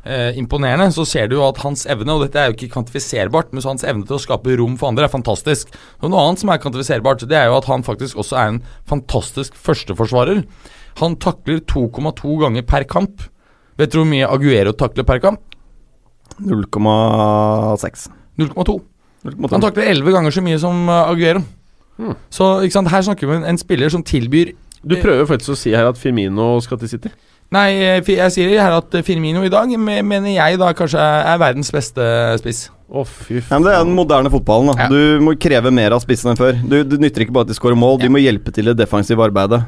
eh, imponerende, så ser du jo at hans evne, og dette er jo ikke kvantifiserbart, men så hans evne til å skape rom for andre er fantastisk. Og Noe annet som er kvantifiserbart, det er jo at han faktisk også er en fantastisk førsteforsvarer. Han takler 2,2 ganger per kamp. Vet du hvor mye Aguero takler per kamp? 0,6. 0,2. Han takler 11 ganger så mye som uh, Aguero. Hmm. Så ikke sant, her snakker vi om en, spiller som tilbyr Du prøver faktisk å si her at Firmino skal til City. Nei, eh, jeg sier her at Firmino i dag mener jeg da kanskje er er verdens beste spiss. Å, fy Ja, men Det er den moderne fotballen. da Ja. Du må kreve mer av spissen enn før. Du, du nytter ikke bare at de skårer mål, de må hjelpe til i det defensive arbeidet.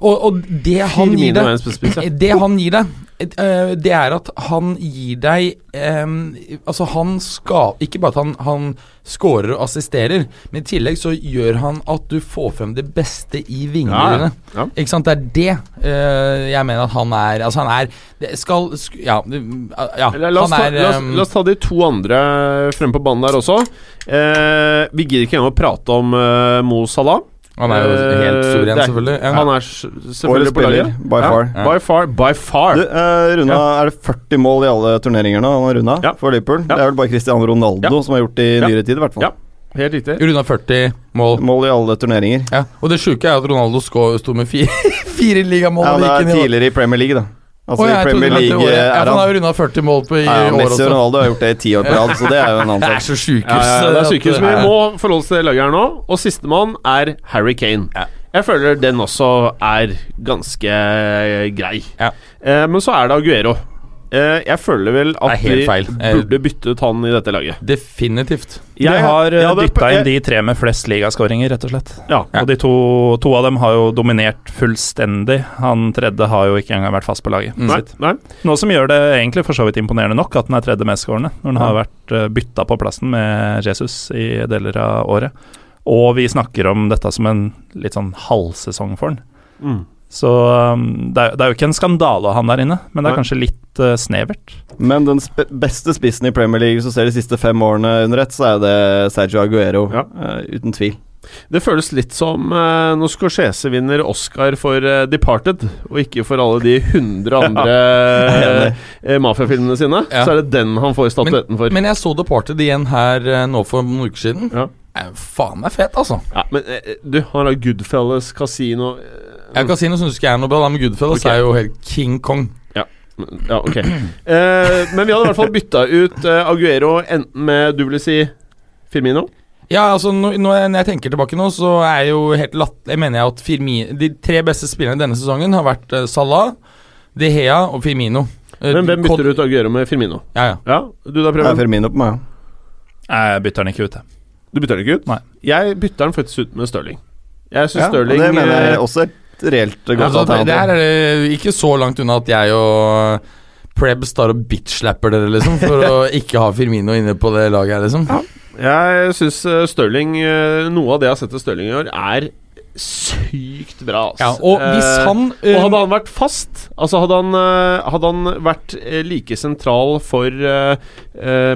Og, og det han gir Firmino deg ja. Det han gir deg, det er at han gir deg um, Altså, han skal Ikke bare at han, han scorer og assisterer, men i tillegg så gjør han at du får frem det beste i vingene Ja, ja. dine. Ja. Ikke sant? Det er det uh, jeg mener at han er Altså, han er det skal sk- Ja, ja la, oss han ta, er la, oss, la oss ta de to andre fremme på banen der også. Uh, vi gidder ikke engang å prate om uh, Mo Salah. Han er jo Eh, helt suveren, er- selvfølgelig. Ja. Han er selvfølgelig på laget. by Ja. far. Ja. By far, by far. Du, eh, Runa, Ja. Er det 40 mål i alle turneringer nå? Han har runda Ja. for Liverpool. Ja. Det er vel bare Cristiano Ronaldo Ja. som har gjort det i Ja. nyere tid, i hvert fall. Ja. Helt riktig. Runda 40 mål. Mål i alle turneringer. Ja. Og det sjuke er at Ronaldo sto med fire, fire ligamål. Ja, det er tidligere i Premier League, da. Altså oh, ja, I Premier det League eh, Ja, er for han har jo runda 40 mål på i ja, år Messi og. Ronaldo har gjort det i ti år på rad, så det er jo en annen Det er sak. så sjukehus. Ja, ja, det er at- sykehus. Vi må forholde oss til laget her nå. Og sistemann er Harry Kane. Ja. Jeg føler den også er ganske grei. Ja. Eh, men så er det Aguero. Eh, jeg føler vel at vi feil. Eh, burde bytte ut han i dette laget. Definitivt. De har ja, dytta inn de tre med flest ligaskåringer, rett og slett. Ja. Ja. Og de to, to av dem har jo dominert fullstendig. Han tredje har jo ikke engang vært fast på laget. Mm. Nei, sitt. nei. Noe som gjør det egentlig for så vidt imponerende nok at han er tredje mestskårende, når han har vært bytta på plassen med Jesus i deler av året. Og vi snakker om dette som en litt sånn halvsesong for han. Mm. Så um, det, er, det er jo ikke en skandale å ha han der inne, men det er kanskje litt uh, snevert. Men den sp beste spissen i Premier League, som ser de siste fem årene under ett, så er det Sergio Aguero, Ja. uh, uten tvil. Det føles litt som uh, når Scorsese vinner Oscar for uh, Departed, og ikke for alle de 100 andre ja, uh, mafiafilmene sine. Ja. Så er det den han får statuetten for. Men jeg så Departed igjen her nå for noen uker siden. Ja. Er faen meg fet, altså. ja, men eh, du, han har Goodfellas, Casino Ja, Kasino syns ikke jeg er noe bra, men Goodfellas okay. er jo helt King Kong. Ja, ok. Eh, men vi hadde i hvert fall bytta ut eh, Aguero enten med du ville si Firmino. Ja, altså når, når jeg- når jeg tenker tilbake nå, så er jeg jo helt latt... Jeg mener jeg at Firmino De tre beste spillerne denne sesongen har vært eh, Salah, De Hea og Firmino. Eh, Men hvem bytter du ut Aguero med Firmino? Ja, ja. Ja, du da, Preben? Firmino på meg. Jeg bytter han ikke ut, jeg. Du bytter den ikke ut? Nei. Jeg bytter den faktisk ut med Stirling. Jeg syns Ja, og Stirling det mener jeg eh, også er et reelt godt Altså, det, det her er det ikke så langt unna at jeg og Prebz tar og bitch-slapper dere, liksom, for å ikke ha Firmino inne på det laget her, liksom. Jeg syns Stirling eh, Noe av det jeg har sett til Stirling i år, er sykt bra. Altså. Ja, og hvis Eh, han Og eh, hadde han vært fast, altså hadde han, eh, hadde han vært eh, like sentral for uh,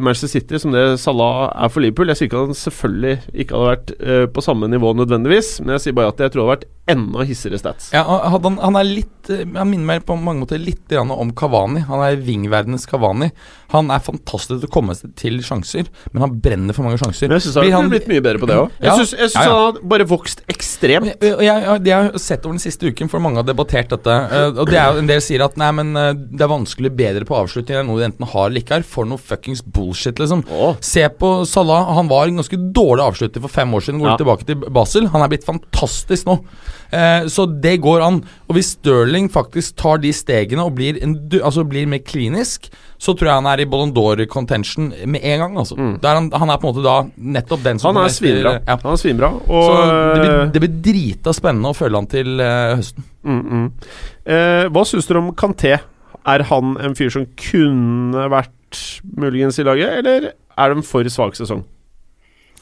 Manchester City som det Salah er for Liverpool Jeg sier ikke at han selvfølgelig ikke hadde vært uh, på samme nivå nødvendigvis, men jeg sier bare at jeg tror det hadde vært enda hissigere stats. ja, han, han er litt Han minner meg på mange måter litt om Kavani. Han er vingverdenens Kavani. Han er fantastisk til å komme seg til sjanser, men han brenner for mange sjanser. Men jeg syns han har blitt mye bedre på det òg. Ja. jeg synes Ja, ja. han har bare vokst ekstremt. Jeg, jeg, jeg, har sett over den siste uken, for mange har debattert dette Og det er jo En del sier at nei, men det er vanskelig bedre på avslutning enn noe de enten har eller ikke har. For noe fuckings bullshit, liksom. Åh. Se på Salah. Han var en ganske dårlig avslutter for fem år siden. Går Ja. tilbake til Basel. Han er blitt fantastisk nå. Eh, så det går an. Og hvis Sterling faktisk tar de stegene og blir, en, altså blir mer klinisk, så tror jeg han er i Ballon d'Or contention med en gang. Altså. Mm. er han, han er på en måte da nettopp den som Han er svinbra. Ja. Han er svinbra. Og Så det blir, det blir drita spennende å følge han til uh, høsten. mm, mm. Eh, Hva syns dere om Kanté? Er han en fyr som kunne vært muligens i laget, eller er det en for svak sesong?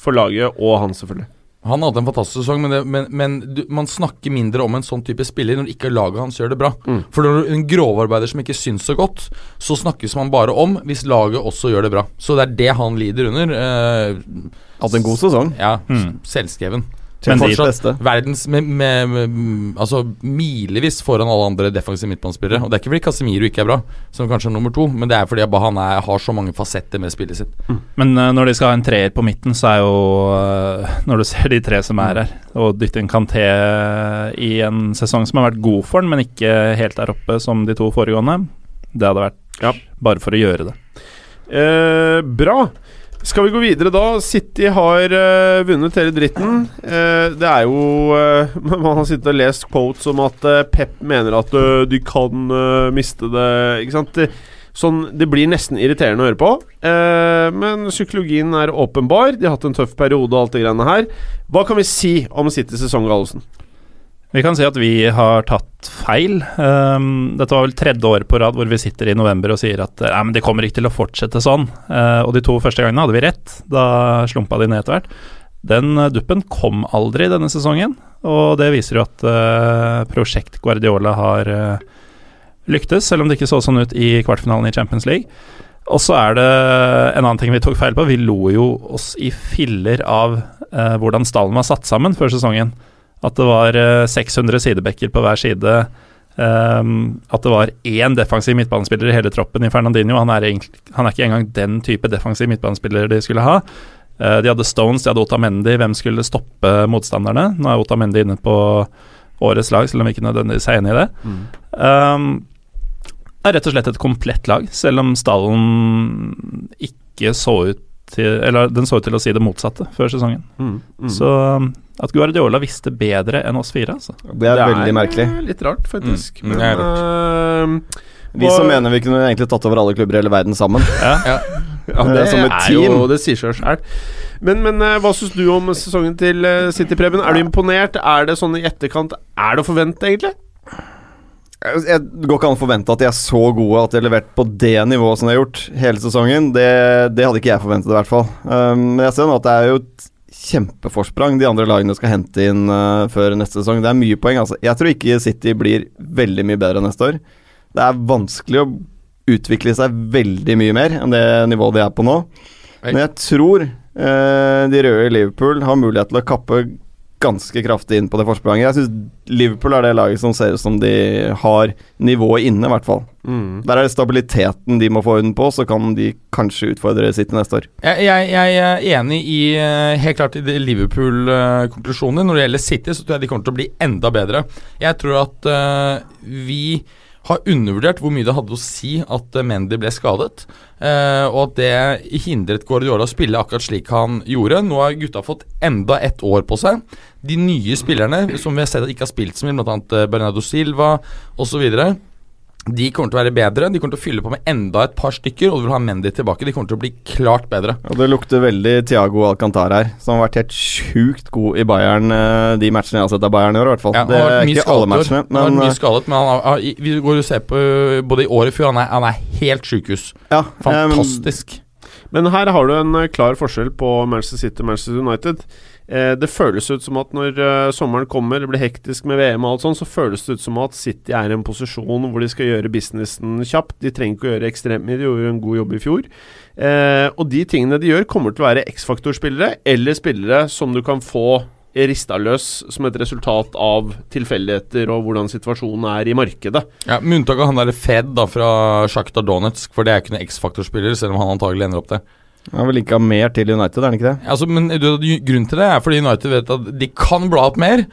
For laget og han, selvfølgelig. Han hadde en fantastisk sesong, men, det, men, men du, man snakker mindre om en sånn type spiller når ikke laget hans gjør det bra. Mm. For når du en grovarbeider som ikke syns så godt, så snakkes man bare om hvis laget også gjør det bra. Så det er det han lider under. Eh, Hatt en god sesong. ja, Mm. selvskreven. Men fortsatt beste. verdens med, med, med, Altså milevis foran alle andre defensive midtbanespillere. Og det er ikke fordi Casemiro ikke er bra, som kanskje er nummer to, men det er fordi han er, har så mange fasetter med spillet sitt. Men uh, når de skal ha en treer på midten, så er jo uh, Når du ser de tre som er her, og dytte inn Kanté i en sesong som har vært god for den, men ikke helt der oppe som de to foregående, det hadde vært Ja. bare for å gjøre det. Uh, bra. Skal vi gå videre da? City har uh, vunnet hele dritten. Uh, det er jo uh, Man har sittet og lest quotes om at Pep mener at de kan miste det Ikke sant? Sånn, det blir nesten irriterende å høre på. Men psykologien er åpenbar. De har hatt en tøff periode og alt det greiene her. Hva kan vi si om Citys sesong, Gallosen? Vi kan si at vi har tatt feil. Um, dette var vel tredje året på rad hvor vi sitter i november og sier at Nei, men det kommer ikke til å fortsette sånn. Uh, og de to første gangene hadde vi rett. Da slumpa de ned etter hvert. Den uh, duppen kom aldri denne sesongen, og det viser jo at uh, prosjekt Guardiola har uh, lyktes, selv om det ikke så sånn ut i kvartfinalen i Champions League. Og så er det en annen ting vi tok feil på. Vi lo jo oss i filler av hvordan stallen var satt sammen før sesongen. At det var eh, 600 sidebekker på hver side. Um, at det var én defensiv midtbanespiller i hele troppen i Fernandinho. Han er, egentlig, han er ikke engang den type defensiv midtbanespiller de skulle ha. Uh, de hadde Stones, de hadde Otamendi. Hvem skulle stoppe motstanderne? Nå er Otamendi inne på årets lag, selv om vi ikke nødvendigvis er enig i det. Um, det er rett og slett et komplett lag, selv om stallen ikke så ut til Eller den så ut til å si det motsatte før sesongen. Så um, at Guardiola visste bedre enn oss fire, altså. Det er veldig merkelig. eh, litt rart, faktisk. Mm, Men rart. er eh, Vi som mener vi kunne egentlig tatt over alle klubber i hele verden sammen. Ja. Ja, Eh, det som et er team. jo Det sier seg sjøl. Men, men eh, hva syns du om sesongen til eh, City, Preben? Er du imponert? Er det sånn i etterkant Er det å forvente, egentlig? Jeg, jeg går ikke an å forvente at de er så gode at de har levert på det nivået som de har gjort hele sesongen. Det, det hadde ikke jeg forventet, i hvert fall. Um, Men jeg ser nå at det er jo et kjempeforsprang de andre lagene skal hente inn uh, før neste sesong. Det er mye poeng. altså. Jeg tror ikke City blir veldig mye bedre neste år. Det er vanskelig å utvikle seg veldig mye mer enn det nivået de er på nå. Men jeg tror uh, de røde i Liverpool har mulighet til å kappe ganske kraftig inn på det forspranget. Jeg syns Liverpool er det laget som ser ut som de har nivået inne, i hvert fall. Der er det stabiliteten de må få orden på, så kan de kanskje utfordre City neste år. Jeg, jeg, jeg er enig i eh, helt klart i Liverpool-konklusjonen. Når det gjelder City, så tror jeg de kommer til å bli enda bedre. Jeg tror at uh, vi har undervurdert hvor mye det hadde å si at eh, Mendy ble skadet. eh, og at det hindret Guardiola å spille akkurat slik han gjorde. Nå har gutta fått enda ett år på seg. De nye spillerne som vi har sett at ikke har spilt så mye, bl.a. Bernardo Silva osv. De kommer til å være bedre. De kommer til å fylle på med enda et par stykker, og du vil ha Mendy tilbake. De kommer til å bli klart bedre. Og det lukter veldig Thiago Alcantar her, som har vært helt sjukt god i Bayern eh, de matchene jeg har sett av Bayern i år, i hvert fall. Ja, det er ikke alle skadet i år. matchene, Han har mye eh, skadet, men han har, har, vi går og ser på både i året før, han er, han er helt sjukehus. ja, Fantastisk. Fantastisk. Men her har du en eh, klar forskjell på Manchester City og Manchester United. Eh, det føles ut som at når eh, sommeren kommer, det blir hektisk med VM og alt sånn, så føles det ut som at City er i en posisjon hvor de skal gjøre businessen kjapt. De trenger ikke å gjøre ekstremt mye, de gjorde en god jobb i fjor. Eh, og de tingene de gjør, kommer til å være X-faktor-spillere, eller spillere som du kan få rista løs som et resultat av tilfeldigheter og hvordan situasjonen er i markedet. Ja, Med unntak av han derre Fed da fra Sjakta Donetsk, for det er ikke noen X-faktor-spiller, selv om han antagelig ender opp der. Han vil vel linka mer til United, er han ikke det? Altså, men du, Grunnen til det er fordi United vet at de kan bla opp mer.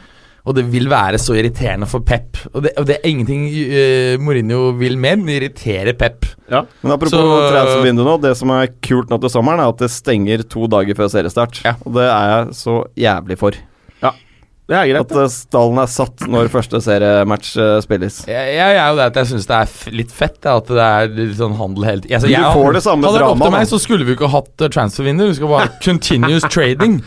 Og det vil være så irriterende for Pep. Og det, og det er ingenting uh, Mourinho vil mer, men irritere Pep. Men apropos Så- transfervindu nå, det som er kult nå til sommeren, er at det stenger to dager før seriestart. Ja. Og det er jeg så jævlig for. Det er greit. At eh, stallen er satt når første seriematch eh, spilles. Jeg, jeg er jo det at jeg syns det er f litt fett at det er litt sånn handel hele tiden. Altså, Du får det samme Hadde det vært opp til meg, så skulle vi ikke hatt uh, transfervindu. Vi skal bare continuous trading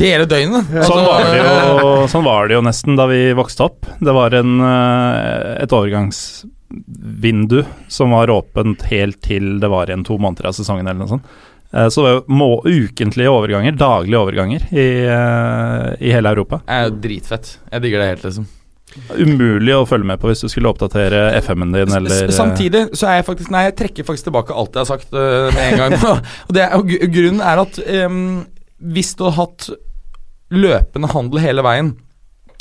hele døgnet. Altså, Sånn var, det jo, sånn var det jo nesten da vi vokste opp. Det var en, eh, et overgangsvindu som var åpent helt til det var igjen to måneder av sesongen eller noe sånt. Eh, Så det var jo ukentlige overganger, daglige overganger, i, eh, i hele Europa. Det er dritfett. Jeg digger det helt, liksom. Umulig å følge med på hvis du skulle oppdatere FM-en din eller eh, Samtidig så er jeg faktisk Nei, jeg trekker faktisk tilbake alt jeg har sagt uh, med en gang. og det og grunnen er at um, hvis du hadde hatt løpende handel hele veien,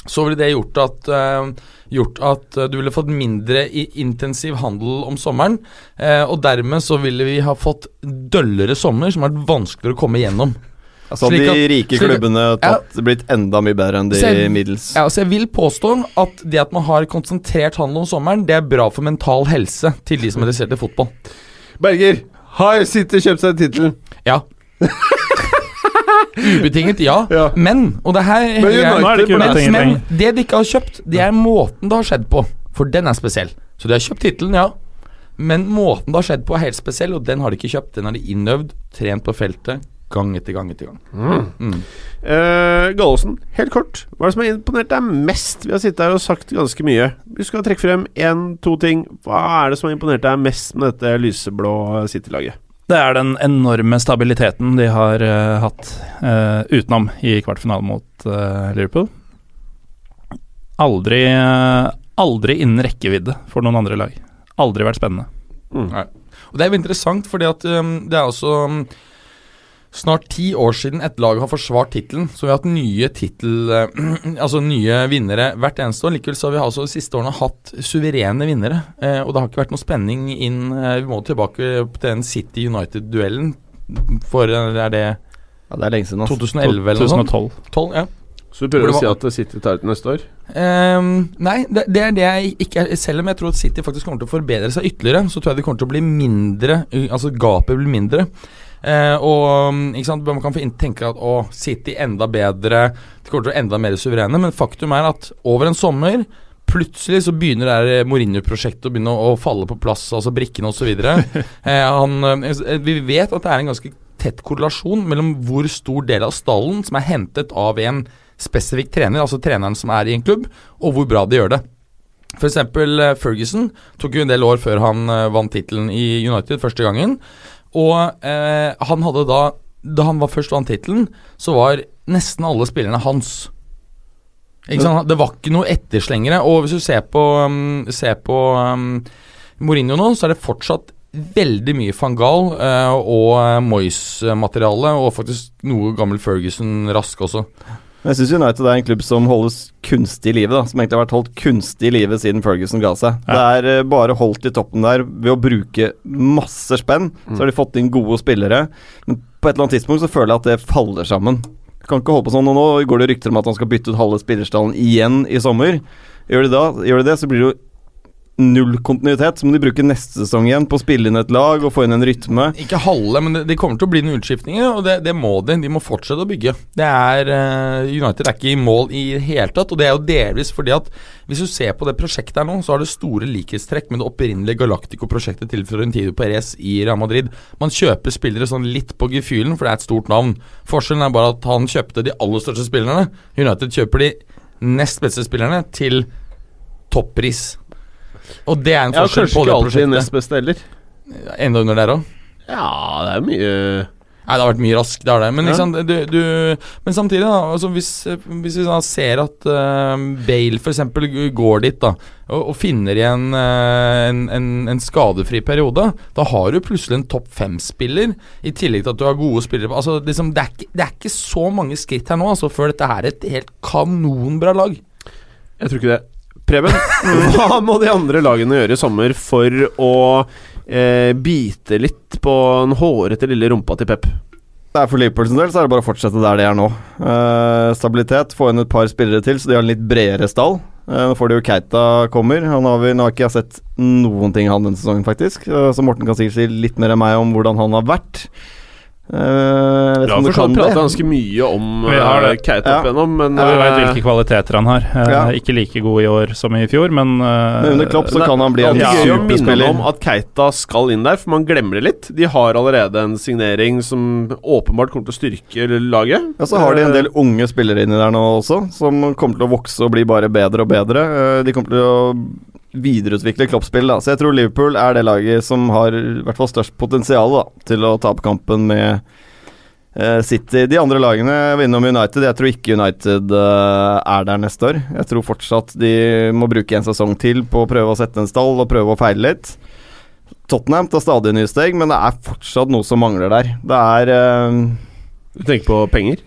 så ville det gjort at, eh, gjort at eh, du ville fått mindre i intensiv handel om sommeren. eh, og dermed så ville vi ha fått døllere sommer, som har vært vanskeligere å komme gjennom. Altså Slik de rike klubbene tatt, blitt enda mye bedre enn de Så jeg- middels. Ja, altså jeg vil påstå at det at man har konsentrert handel om sommeren, det er bra for mental helse til de som er interessert i fotball. Berger, har City kjøpt seg tittelen? Ja. Ubetinget, ja. Ja. Men, og det her Men jeg, Nå er det ikke men, ubetinget men det de ikke har kjøpt, det er måten det har skjedd på. For den er spesiell. Så de har kjøpt tittelen, ja. Men måten det har skjedd på, er helt spesiell, og den har de ikke kjøpt. Den har de innøvd, trent på feltet, gang etter gang etter gang. Mm. Uh, Gallosen, helt kort. Hva er det som har imponert deg mest? Vi har sittet her og sagt ganske mye. Du skal trekke frem én, to ting. Hva er det som har imponert deg mest med dette lyseblå City-laget? Det er den enorme stabiliteten de har uh, hatt uh, utenom i kvartfinalen mot uh, Liverpool. Aldri, aldri innen rekkevidde for noen andre lag. Aldri vært spennende. Og Det er jo interessant, fordi at um, det er også um, snart ti år siden et lag har forsvart tittelen. Så vi har hatt nye tittel... eh, altså nye vinnere hvert eneste år. Likevel så har vi altså de siste årene hatt suverene vinnere. Eh, og det har ikke vært noe spenning inn eh, Vi må tilbake til den City United-duellen. For er det Ja, det er lenge siden. Altså. 2011 eller noe sånt? 2012. 12, ja. Så du prøver å si at City tar det neste år? Um, nei, det, det er det jeg ikke er Selv om jeg tror at City faktisk kommer til å forbedre seg ytterligere, så tror jeg det kommer til å bli mindre Altså gapet blir mindre. Eh, og um, ikke sant, Man kan få tenke at å, City enda bedre, de kommer til å enda mer suverene, men faktum er at over en sommer Plutselig så begynner det Mourinho-prosjektet å begynne å, falle på plass, altså brikkene osv. eh, han, eh, vi vet at det er en ganske tett korrelasjon mellom hvor stor del av stallen som er hentet av en spesifikk trener, altså treneren som er i en klubb, og hvor bra de gjør det. Eksempel eh, Ferguson tok jo en del år før han eh, vant tittelen i United første gangen. Og eh, han hadde da Da han var først vant tittelen, så var nesten alle spillerne hans. Ikke sant? Det var ikke noe etterslengere. Og hvis du ser på, um, ser på um, Mourinho nå, så er det fortsatt veldig mye van Gaal uh, og eh, Moyes-materiale, og faktisk noe gammel Ferguson rask også. Men Jeg syns United er en klubb som holdes kunstig i live, da. Som egentlig har vært holdt kunstig i live siden Ferguson ga seg. Ja. Det er eh, bare holdt i toppen der ved å bruke masse spenn. Så har de fått inn gode spillere. Men på et eller annet tidspunkt så føler jeg at det faller sammen. Du kan ikke holde på sånn. Og nå går det rykter om at han skal bytte ut halve spillerstallen igjen i sommer. Gjør de, da, gjør de det, så blir det jo null kontinuitet. Så må de bruke neste sesong igjen på å spille inn et lag og få inn en rytme. Ikke halve, men det, det kommer til å bli noen utskiftninger, og det, det må de. De må fortsette å bygge. Det er eh, United er ikke i mål i det hele tatt, og det er jo delvis fordi at hvis du ser på det prosjektet her nå, så har det store likhetstrekk med det opprinnelige Galactico-prosjektet til Florentino Perez i Real Madrid. Man kjøper spillere sånn litt på gefühlen, for det er et stort navn. Forskjellen er bare at han kjøpte de aller største spillerne. United kjøper de nest beste spillerne til toppris. Og det er en forskjell kanskje ikke alltid prosjektet. nest beste heller. Enda under der òg. Ja, det er mye Nei, det har vært mye rask, det har det. Men, Ja. du, du, men samtidig, da, altså hvis, hvis vi da ser at uh, Bale f.eks. går dit da og, og finner igjen uh, en, en, en skadefri periode, da har du plutselig en topp fem-spiller, i tillegg til at du har gode spillere altså, liksom, det, er ikke, det er ikke så mange skritt her nå altså, før dette her er et helt kanonbra lag. Jeg tror ikke det. Preben, hva må de andre lagene gjøre i sommer for å eh, bite litt på den hårete lille rumpa til Pep? Det er For Liverpool sin del så er det bare å fortsette der de er nå. Eh, stabilitet, få inn et par spillere til, så de har en litt bredere stall. Eh, nå får de jo Keita kommer. Han har vi, nå har ikke jeg sett noen ting han denne sesongen, faktisk. Eh, så Morten kan sikkert si litt mer enn meg om hvordan han har vært. Eh, vet har om du for så kan pratet det. ganske mye om uh. Keita Ja. igjennom, men Ja, vi veit eh, hvilke kvaliteter han har. Uh, Ja. Ikke like god i år som i fjor, men uh, Men under Klopp så kan han bli en ja, superspiller. om at Keita skal inn der, for man glemmer det litt. De har allerede en signering som åpenbart kommer til å styrke laget. Ja, Så har de en del unge spillere inni der nå også, som kommer til å vokse og bli bare bedre og bedre. Eh, De kommer til å videreutvikle Klopp-spill. Så jeg tror Liverpool er det laget som har i hvert fall størst potensial da, til å tape kampen med uh, City. De andre lagene var innom United. Jeg tror ikke United uh, er der neste år. Jeg tror fortsatt de må bruke en sesong til på å prøve å sette en stall og prøve å feile litt. Tottenham tar stadig nye steg, men det er fortsatt noe som mangler der. Det er uh, Du tenker på penger?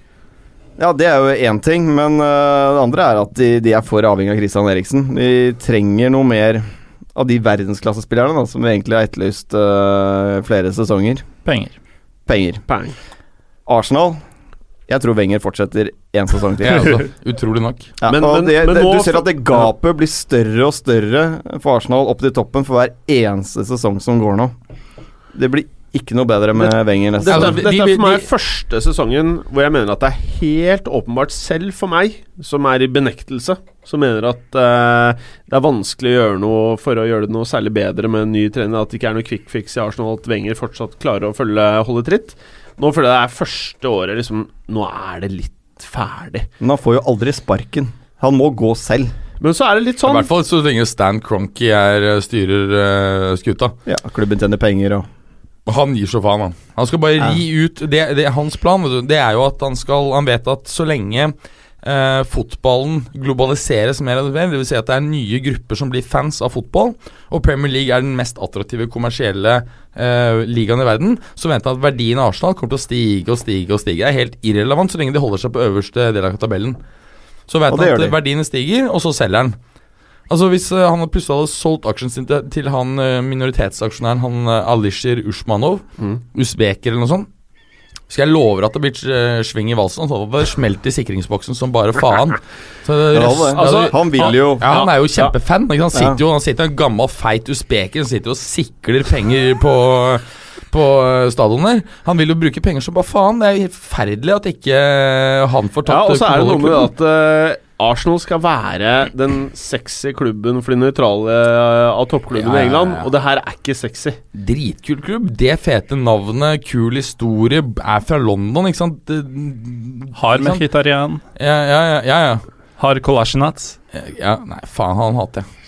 Ja, det er jo én ting, men øh, det andre er at de, de er for avhengig av Christian Eriksen. De trenger noe mer av de verdensklassespillerne da, som vi egentlig har etterlyst uh, flere sesonger. Penger. Penger. Bang. Arsenal Jeg tror Wenger fortsetter én sesong til. Også. Utrolig nok. Ja, Men- men- det, men det, nå du ser at det gapet blir større og større for Arsenal opp til toppen for hver eneste sesong som går nå. Det blir ikke noe bedre med Wenger neste Dette, dette er for meg første sesongen hvor jeg mener at det er helt åpenbart selv for meg, som er i benektelse, som mener at uh, det er vanskelig å gjøre noe for å gjøre det noe særlig bedre med en ny trener, at det ikke er noe quick fix i Arsenal, at Wenger fortsatt klarer å følge, holde tritt. Nå føler jeg det er første året liksom Nå er det litt ferdig. Men han får jo aldri sparken. Han må gå selv. Men så er det litt sånn I hvert fall så lenge Stan Cronky er eh, styrer uh, skuta. Ja, klubben tjener penger og Han gir så faen, han. Han skal bare ri ut det, det, Hans plan vet du, det er jo at han skal Han vet at så lenge eh, fotballen globaliseres mer enn mer, dvs. Si at det er nye grupper som blir fans av fotball, og Premier League er den mest attraktive kommersielle eh, ligaen i verden, så venter han at verdien av Arsenal kommer til å stige og stige og stige. Det er helt irrelevant så lenge de holder seg på øverste del av tabellen. Så vet han at verdiene stiger, og så selger han. Altså Hvis uh, han plutselig hadde solgt aksjen sin til, til han uh, minoritetsaksjonæren Han uh, Alishir Ushmanov, Mm. usbeker eller noe sånt skal jeg love at det blir eh, sving i valsen. Han hadde det smelt i sikringsboksen som bare faen. Så Ja. Altså, Han vil jo ja, Han er jo kjempefan. Ikke? Han sitter jo Han sitter en gammel, feit usbeker Han sitter jo og sikler penger på på eh, stadion der. Han vil jo bruke penger som bare faen. Det er jo helt forferdelig at ikke eh, han får tatt Ja, og så er det noe med at eh, Arsenal skal være den sexy klubben for de nøytrale eh, av toppklubbene Ja, ja, i England, og det her er ikke sexy. Dritkul klubb. Det fete navnet, kul historie, er fra London, ikke sant? Det, Har? Mkhitarian. Ja, ja, ja. ja, ja. Har Kolasjinats. ja nei, faen, han hater jeg.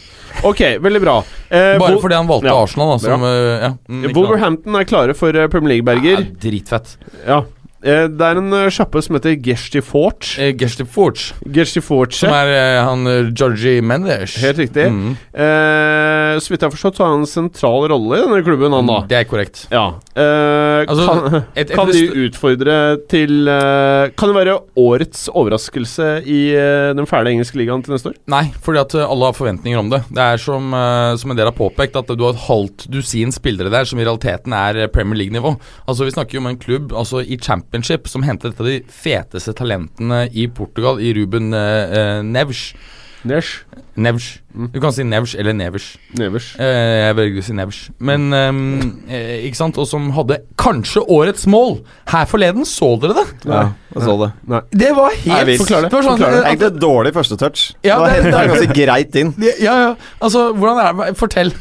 Ok, veldig bra. Eh, Bare fordi han valgte ja, Arsenal, da, som eh, ja, mm. Wolverhampton er klare for eh, Premier League-Berger. Ja, dritfett. Ja. Eh, det er en uh, sjappe som heter Gersti Forge. Eh, Gersti Forge, Gersti Forge. som er eh, han eh, Georgie Mendes. Helt riktig. Mm, Eh, så vidt jeg har forstått, så har han en sentral rolle i denne klubben, han da. det er korrekt. Ja. Eh, Altså, kan, et- et- kan de utfordre til eh, Kan det være årets overraskelse i eh, den fæle engelske ligaen til neste år? Nei, fordi at eh, alle har forventninger om det. Det er som, eh, som en del har påpekt, at du har et halvt dusin spillere der som i realiteten er eh, Premier League-nivå. Altså Vi snakker jo om en klubb altså i championship som hentet et av de feteste talentene i Portugal, i Ruben eh, eh, Neves. Nesh. Nevs. Mm. Du kan si Nevs eller Nevers. Nevers. Eh, jeg velger å si Nevs. Men ehm, eh, Ikke sant? Og som hadde kanskje årets mål her forleden. Så dere det? Ja, jeg så det. Det var helt Nei, Forklar det. Forklare sånn, Forklar det. eh, Egentlig et dårlig første touch. Ja, det, det- det er ganske greit inn. Ja, ja. Altså, hvordan er det? Fortell.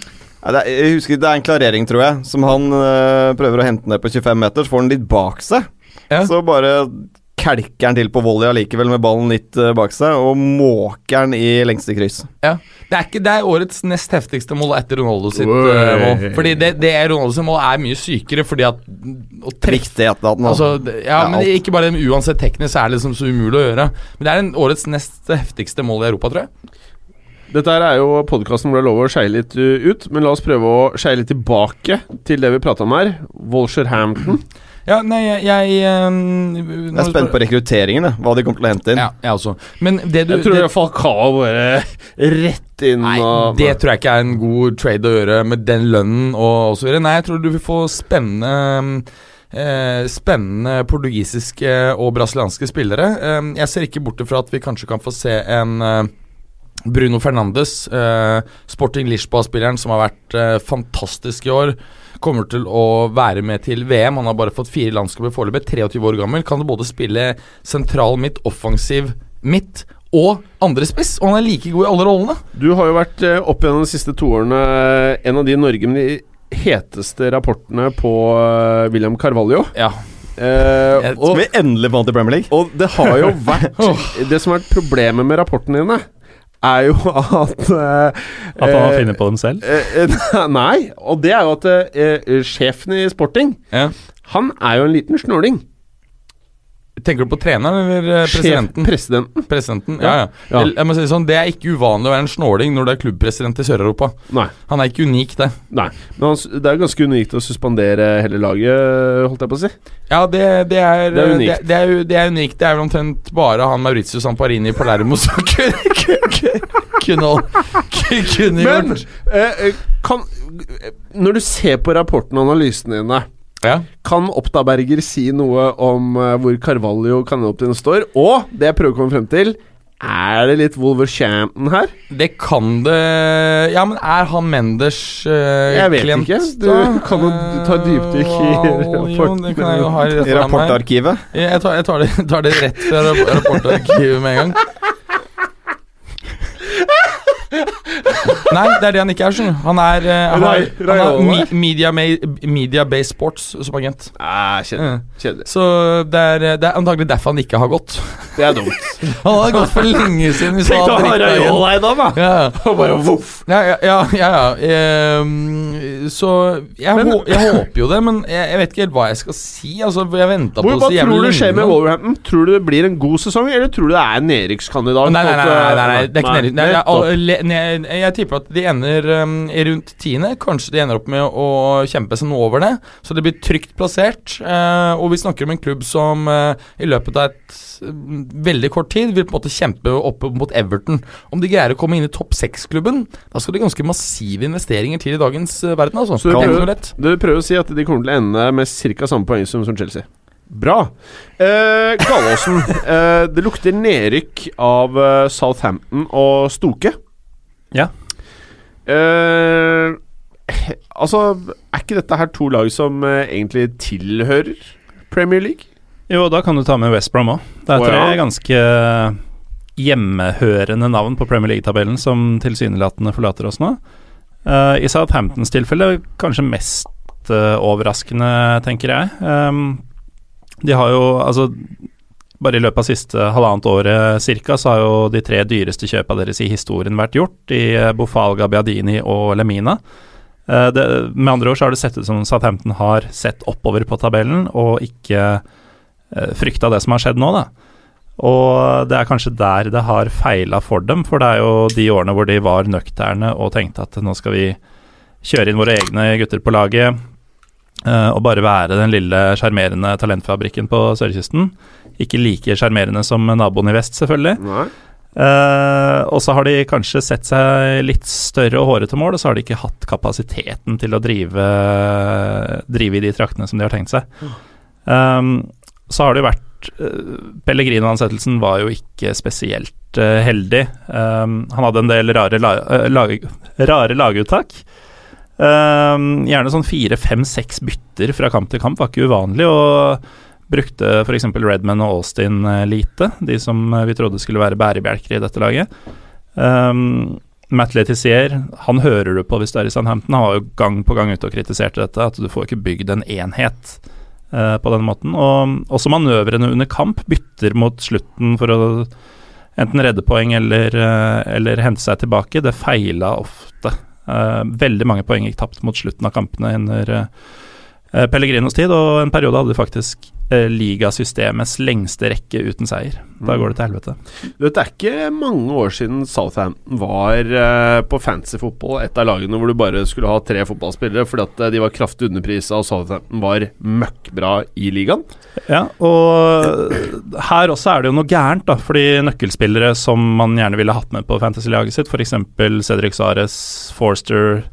Ja, det er, jeg husker det er en klarering, tror jeg, som han øh, prøver å hente ned på 25 meter. Så får han litt bak seg. Ja. Så bare kelker han til på volley allikevel med ballen litt øh, bak seg, og måker han i lengste kryss. Ja. Det, er ikke, det er årets nest heftigste mål etter Ronaldo sitt Oi. eh, mål. Fordi det, det er Ronaldo sitt mål er mye sykere, fordi at å treffe Altså, ja, Ja, men alt. ikke bare det, men uansett teknisk så er det liksom så umulig å gjøre. Men det er en årets nest heftigste mål i Europa, tror jeg. Dette her er jo podkasten hvor det er lov å skeie litt uh, ut, men la oss prøve å skeie litt tilbake til det vi prata om her. Wolsherhampton. Ja, nei, jeg, jeg um, Jeg er spent på rekrutteringen, da. hva de kommer til å hente inn. Ja, jeg også. Men det du Jeg tror det, det, Falcao bare rett inn Nei, og det tror jeg ikke er en god trade å gjøre med den lønnen og så videre. Nei, jeg tror du vil få spennende eh, spennende portugisiske og brasilianske spillere. Eh, jeg ser ikke bort fra at vi kanskje kan få se en eh, Bruno Fernandes, eh, Sporting Lisboa-spilleren som har vært eh, fantastisk i år, kommer til å være med til VM. Han har bare fått fire landskamper foreløpig, 23 år gammel. Kan både spille sentral midt, offensiv midt og andre spiss, og han er like god i alle rollene. Du har jo vært eh, opp gjennom de siste to årene eh, en av de i Norge med de heteste rapportene på eh, William Carvalho. Ja. Eh, og, vi endelig vant i Premier League? og det har jo vært Det som har vært problemet med rapportene dine, er jo at eh, At han har eh, funnet på dem selv. eh, eh, Nei, og det er jo at eh, eh, sjefen i Sporting Ja. Han er jo en liten snåling. Tenker du på treneren eller eh, presidenten? Sjef, presidenten. Presidenten, ja, ja. Ja. Jeg må si det sånn, Det er ikke uvanlig å være en snåling når du er klubbpresident i Sør-Europa. Nei. Han er ikke unik, det. Nei. Men han, det er ganske unikt å suspendere hele laget, holdt jeg på å si. Ja, det, det, er, Det er unikt. Det, det, er, det er unikt. Det er vel omtrent bare han Maurizio Samparini på Palermo som kunne, kunne Men eh, eh, kan Når du ser på rapporten og analysene dine, ja. kan Oppdaberger si noe om eh, hvor Carvalho kanonoptiden står? Og det jeg prøver å komme frem til, er det litt Wolverhampton her? Det kan det Ja, men er han Menders uh, Jeg vet klient, ikke. Du da? kan jo ta et dypdykk i Eh, rapporten. Jo, det kan jeg jo ha I rapportarkivet. Jeg tar, jeg tar, det, tar det rett fra rapportarkivet med en gang. Nei, det er det han ikke er. Sånn. Han er, uh, han har, han har me, media, media Based Sports som agent. Ah, kjedelig. Mm. kjedelig. Så det er, det er antagelig derfor han ikke har gått. Det er dumt. Han hadde gått for lenge siden. Hvis Tenk å ha. Raiola i dag, da! Ja, Og bare voff. ja, ja. ja, ja. Ehm, så jeg, Men- hå jeg håper jo det, men jeg, jeg vet ikke helt hva jeg skal si. Altså, jeg venta på hva tror du skjer med. Wolverhampton? Tror du det blir en god sesong, eller tror du det er en nedrykkskandidat? Nei, nei, nei, nei, nei, nei, det er ikke nedrykk. Er Jeg tipper at de ender um, i rundt tiende. Kanskje de ender opp med å kjempe seg noe over det. Så det blir trygt plassert. Uh, og vi snakker om en klubb som uh, i løpet av et uh, veldig kort tid vil på en måte kjempe opp mot Everton. Om de greier å komme inn i topp seks-klubben, da skal det ganske massive investeringer til i dagens eh, verden. Altså. Så du er prøver, du prøver å si at de kommer til å ende med ca. samme poengsum som Chelsea. Bra. Eh, Galåsen. eh, det lukter nedrykk av Southampton og Stoke. Ja. Eh, altså, er ikke dette her to lag som uh, egentlig tilhører Premier League? Jo, da kan du ta med West Brom òg. Det er tre tre ja. ganske hjemmehørende navn på Premier League-tabellen som tilsynelatende forlater oss nå. Uh, I Southamptons tilfelle kanskje mest overraskende, tenker jeg. Um, de har jo altså bare i løpet av siste halvannet året cirka, så har jo de tre dyreste kjøpa deres i historien vært gjort, i Bofalga, Bofal, Gabbiadini og Lemina. Eh, det, med andre ord så har det sett ut som Southampton har sett oppover på tabellen og ikke uh, frykta det som har skjedd nå, da. Og det er kanskje der det har feila for dem, for det er jo de årene hvor de var nøkterne og tenkte at nå skal vi kjøre inn våre egne gutter på laget eh, og bare være den lille sjarmerende talentfabrikken på sørkysten. Ikke like sjarmerende som naboen i vest, selvfølgelig. Nei. Eh, og så har de kanskje sett seg litt større og hårete mål, og så har de ikke hatt kapasiteten til å drive, drive i de traktene som de har tenkt seg. Um, så har det jo vært uh, Pellegrino-ansettelsen var jo ikke spesielt uh, heldig. Um, han hadde en del rare, la, lag, rare laguttak. Um, gjerne sånn fire, fem, seks bytter fra kamp til kamp var ikke uvanlig. og Brukte f.eks. Redman og Austin eh, lite, de som eh, vi trodde skulle være bærebjelker i dette laget. Um, Matt Letizier, han hører du på hvis du er i Southampton. Han var jo gang på gang ute og kritiserte dette, at du får ikke bygd en enhet uh, på den måten. Og også manøvrene under kamp, bytter mot slutten for å enten redde poeng eller, eller hente seg tilbake, det feila ofte. Uh, veldig mange poeng gikk tapt mot slutten av kampene under eh, Pellegrinos tid, og en periode hadde de faktisk eh, ligasystemets lengste rekke uten seier. Da går det til helvete. Du vet, Det er ikke mange år siden Southampton var eh, på fancy fotball, et av lagene hvor du bare skulle ha tre fotballspillere fordi at eh, de var kraftig underprisa og Southampton var møkkbra i ligaen. Ja, og her også er det jo noe gærent, da, fordi nøkkelspillere som man gjerne ville hatt med på fantasy-laget sitt, f.eks. Cedric Sares, Forster,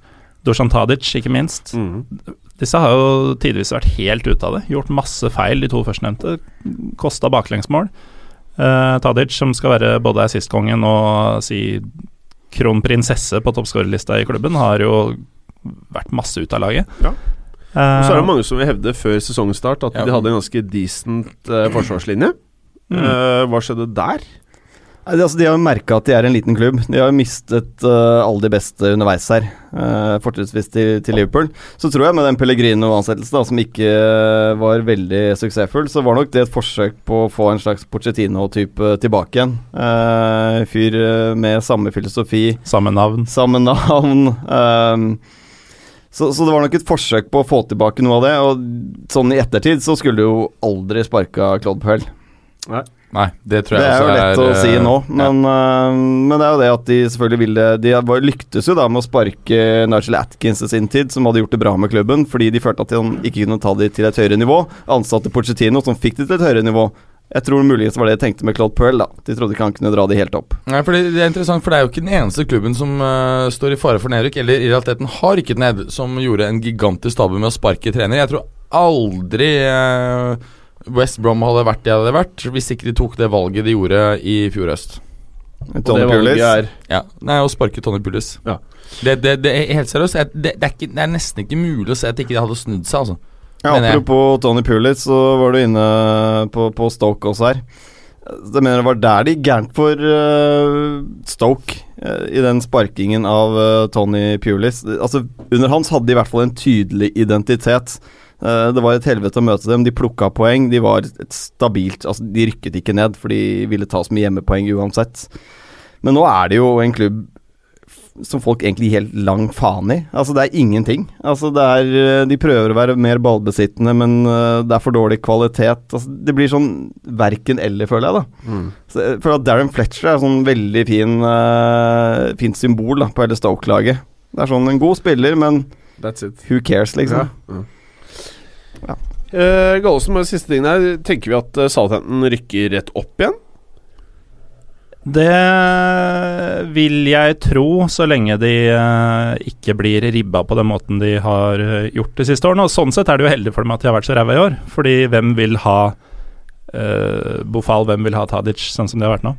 Dusan Tadic, ikke minst. Disse har jo tidvis vært helt ute av det. Gjort masse feil, de to førstnevnte. Kosta baklengsmål. Eh, Tadic, som skal være både assistkongen og si kronprinsesse på toppskårerlista i klubben, har jo vært masse ute av laget. Ja. Og så er det Eh, mange som vil hevde før sesongstart at Ja. de hadde en ganske decent eh, forsvarslinje. Mm. Eh, hva skjedde der? Altså, de har jo merka at de er en liten klubb. De har jo mistet uh, alle de beste underveis her, uh, fortrinnsvis til, til Liverpool. Så tror jeg med den Pellegrino-ansettelsen, som ikke uh, var veldig suksessfull, så var nok det et forsøk på å få en slags Pochettino-type tilbake igjen. Uh, fyr med samme filosofi, Samme navn. samme navn. ehm, så, så det var nok et forsøk på å få tilbake noe av det. Og sånn i ettertid så skulle du jo aldri sparka Claude Puel. Nei, det tror Det også er jo også lett å eh, si nå, ja. men, øh, men det er jo det at de selvfølgelig ville De var- lyktes jo da med å sparke Nigel Atkins i sin tid, som hadde gjort det bra med klubben, fordi de følte at de ikke kunne ta de til et høyere nivå. Ansatte Pochettino, som fikk de til et høyere nivå. Jeg tror muligens var det de tenkte med Claude Pearl. da De trodde ikke han kunne dra de helt opp. Nei, for det, det er interessant, for det er jo ikke den eneste klubben som uh, står i fare for nedrykk, eller i realiteten har rykket ned, som gjorde en gigantisk tabbe med å sparke trener. Jeg tror aldri eh, West Brom hadde vært det hadde vært, hvis ikke de tok det valget de gjorde i fjor høst. Tony Pulis. er Ja, Nei, å sparke Tony Pulis. Ja. Det, det, det er helt seriøst. Det, det, er ikke, det er nesten ikke mulig å se at ikke de hadde snudd seg, altså. Ja, apropos Tony Pulis, så var du inne på, på Stoke også her. Jeg mener det var der det gikk gærent for uh, Stoke, uh, i den sparkingen av uh, Tony Pulis. Altså, under hans hadde de i hvert fall en tydelig identitet. Eh, det var et helvete å møte dem. De plukka poeng. De var stabilt Altså, de rykket ikke ned, for de ville ta så mye hjemmepoeng uansett. Men nå er det jo en klubb som folk egentlig gir helt lang faen i. Altså, det er ingenting. Altså, det er eh, De prøver å være mer ballbesittende, men eh, det er for dårlig kvalitet. Altså, det blir sånn verken eller, føler jeg, da. Så jeg føler at Darren Fletcher er sånn veldig fin uh, fint symbol da, på hele Stoke-laget. Det er sånn en god spiller, men That's it. who cares, liksom. Ja. Uh, Gallosen, med siste ting der. Tenker vi at uh, Southampton rykker rett opp igjen? Det vil jeg tro, så lenge de uh, ikke blir ribba på den måten de har eh, gjort de siste årene. Og Sånn sett er det jo heldig for dem at de har vært så ræva i år. Fordi hvem vil ha uh, Bofal, hvem vil ha Tadic, sånn som de har vært nå?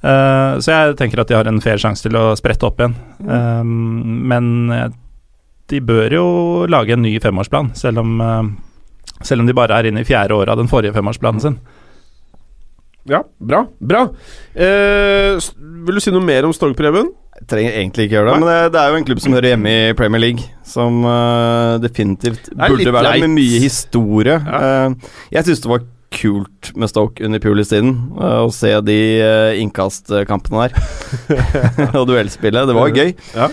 Eh, så jeg tenker at de har en fair sjanse til å sprette opp igjen. Um, men eh, de bør jo lage en ny femårsplan, selv om, eh, selv om de bare er inne i fjerde året av den forrige femårsplanen sin. Ja, bra. Bra. Eh, vil du si noe mer om Stoke, Preben? Jeg trenger egentlig ikke gjøre det, men det, det er jo en klubb som hører hjemme i Premier League, som uh, definitivt burde være der, med mye historie. Ja. Uh, jeg syns det var kult med Stoke under Pulis-tiden, eh, å se de uh, innkastkampene der. og duellspillet. Det var gøy. Ja.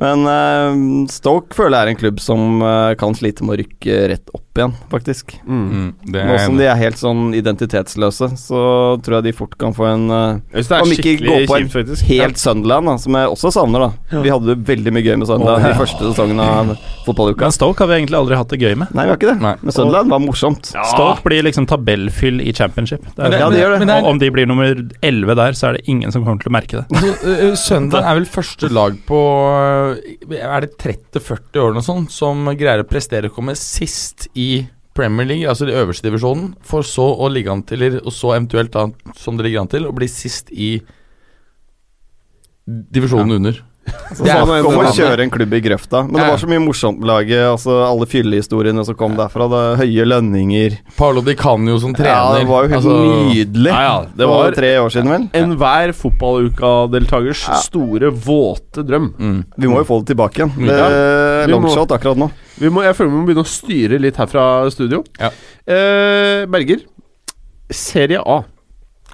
Men eh, Stoke føler jeg er en klubb som eh, kan slite med å rykke rett opp igjen, faktisk. Mm, det Nå som de er helt sånn identitetsløse, så tror jeg de fort kan få en eh, det er Om ikke gå på en kjipt, helt Sunderland, da, som jeg også savner. da Vi hadde det veldig mye gøy med Sunderland Åh. i første sesongene av fotballuka. Men Stoke har vi egentlig aldri hatt det gøy med. Nei, vi har ikke det. Nei. Men Sunderland var morsomt. Ja. Stoke blir liksom tabellfyll i championship. Det er, det- Ja, de gjør det. det er- Og om de blir nummer 11 der, så er det ingen som kommer til å merke det. Uh, Sunderland er vel første lag på Er det 30-40 år eller noe sånt som greier å prestere å komme sist i Premier League, altså i øverste divisjonen, for så å ligge an til, eller og så eventuelt da, som det ligger an til, å bli sist i divisjonen under. Så Det er sånn kom for- kjøre en klubb i grøfta. Men det var så mye morsomt med laget. Altså, alle fyllehistoriene som kom derfra. Det, høye lønninger. Paolo Di Canio som trener. Ja, det var jo helt altså, nydelig. Ja, ja, det Det var tre år siden, vel? enhver fotballuka-deltakers Ja. store, våte drøm. mm. Vi må jo få det tilbake igjen. Det er longshot akkurat nå. Vi må, jeg føler vi må begynne å styre litt her fra studio. Ja. Eh, Berger, Serie A.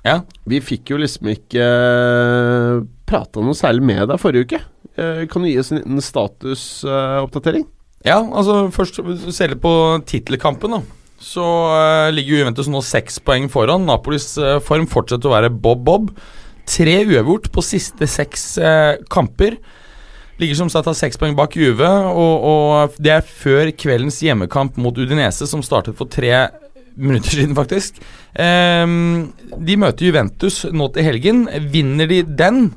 Ja. Vi fikk jo liksom ikke uh, prata noe særlig med deg forrige uke. Eh, kan du gi oss en liten statusoppdatering? Ja, altså først ser litt på tittelkampen, da. Så uh, ligger Juventus nå seks poeng foran. Napolis uh, form fortsetter å være bob-bob. Tre uavgjort på siste seks uh, kamper. Ligger som sagt av seks poeng bak Juve, og, og det er før kveldens hjemmekamp mot Udinese, som startet for tre minutter siden, faktisk. Ehm, de møter Juventus nå til helgen. Vinner de den,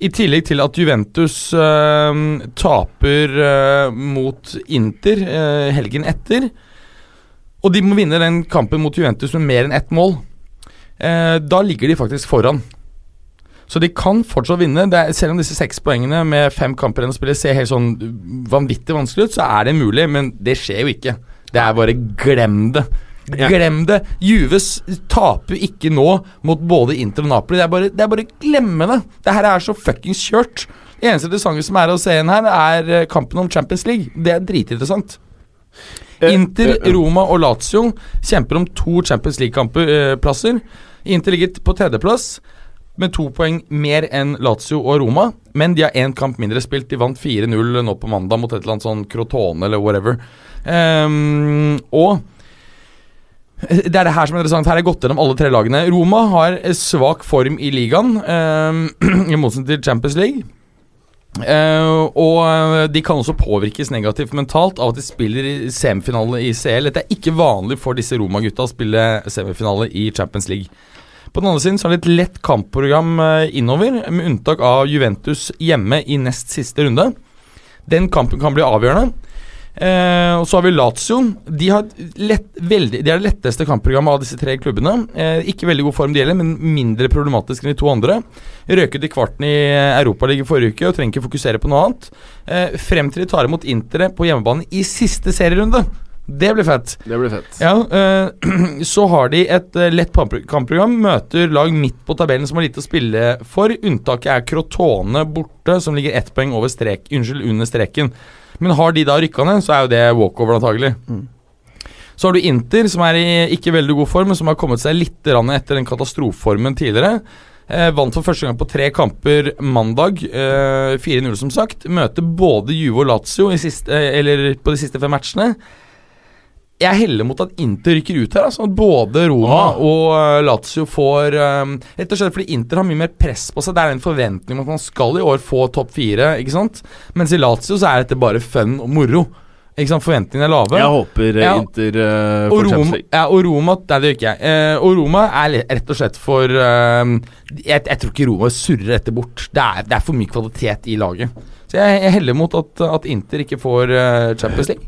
i tillegg til at Juventus uh, taper uh, mot Inter uh, helgen etter. Og de må vinne den kampen mot Juventus med mer enn ett mål. Da ligger de faktisk foran. Så de kan fortsatt vinne. Er, selv om disse seks poengene med fem kamper igjen å spille ser helt sånn vanvittig vanskelig ut, så er det mulig, men det skjer jo ikke. Det er bare glem det. Glem det. Juves taper ikke nå mot både Inter og Napoli. Det er bare, det er bare glemme det. Det her er så fuckings kjørt. Det eneste interessante som er å se igjen her, er eh, kampen om Champions League. Det er dritinteressant. Eh, Inter, eh. Roma og Lazio kjemper om to Champions League-plasser. Inter ligger på tredjeplass med to poeng mer enn Lazio og Roma, men de har én kamp mindre spilt. De vant 4-0 nå på mandag mot et eller annet sånn Crotone eller whatever. Um, og Det er det her som er interessant. Her er gått gjennom alle tre lagene. Roma har svak form i ligaen, eh, i motsetning til Champions League. Uh, og eh, de kan også påvirkes negativt mentalt av at de spiller i semifinale i CL. Dette er ikke vanlig for disse Roma-gutta å spille semifinale i Champions League. På den andre siden så er det et lett kampprogram innover, med unntak av Juventus hjemme i nest siste runde. Den kampen kan bli avgjørende. Eh, og så har vi Lazio. De har, lett, veldig, de har det letteste kampprogrammet av disse tre klubbene. Eh, ikke veldig god form de gjelder, men mindre problematisk enn de to andre. Røket i kvarten i Europaligaen forrige uke og trenger ikke fokusere på noe annet. Eh, frem til de tar imot Interet på hjemmebane i siste serierunde. Det blir fett. Det blir fett. Ja, eh, Så har de et eh, lett kampprogram. Møter lag midt på tabellen som har lite å spille for. Unntaket er Crotone borte, som ligger ett poeng over strek, unnskyld, under streken. Men har de da rykka ned, så er jo det walkover, antagelig. Så har du Inter, som er i ikke veldig god form, men som har kommet seg litt etter den katastrofeformen tidligere. Eh, vant for første gang på tre kamper mandag. Eh, 4-0, som sagt. Møter både Juve og Lazio siste, eh, på de siste fem matchene. Jeg heller mot at Inter rykker ut her. Altså Både Roma Ah. og eh, Lazio får um, Rett og slett fordi Inter har mye mer press på seg. Det er en forventning om at man skal i år få topp fire. Ikke sant? Mens i Lazio så er dette bare fun og moro. Ikke sant? Forventningene er lave. Jeg håper eh, Ja. Inter uh, og får Roma, ja, og Roma Nei, det gjør ikke jeg. Uh, og Roma er rett og slett for uh, jeg, jeg tror ikke Roma surrer dette bort. Det er, det er for mye kvalitet i laget. Så jeg, jeg heller mot at, at Inter ikke får uh, Champions League.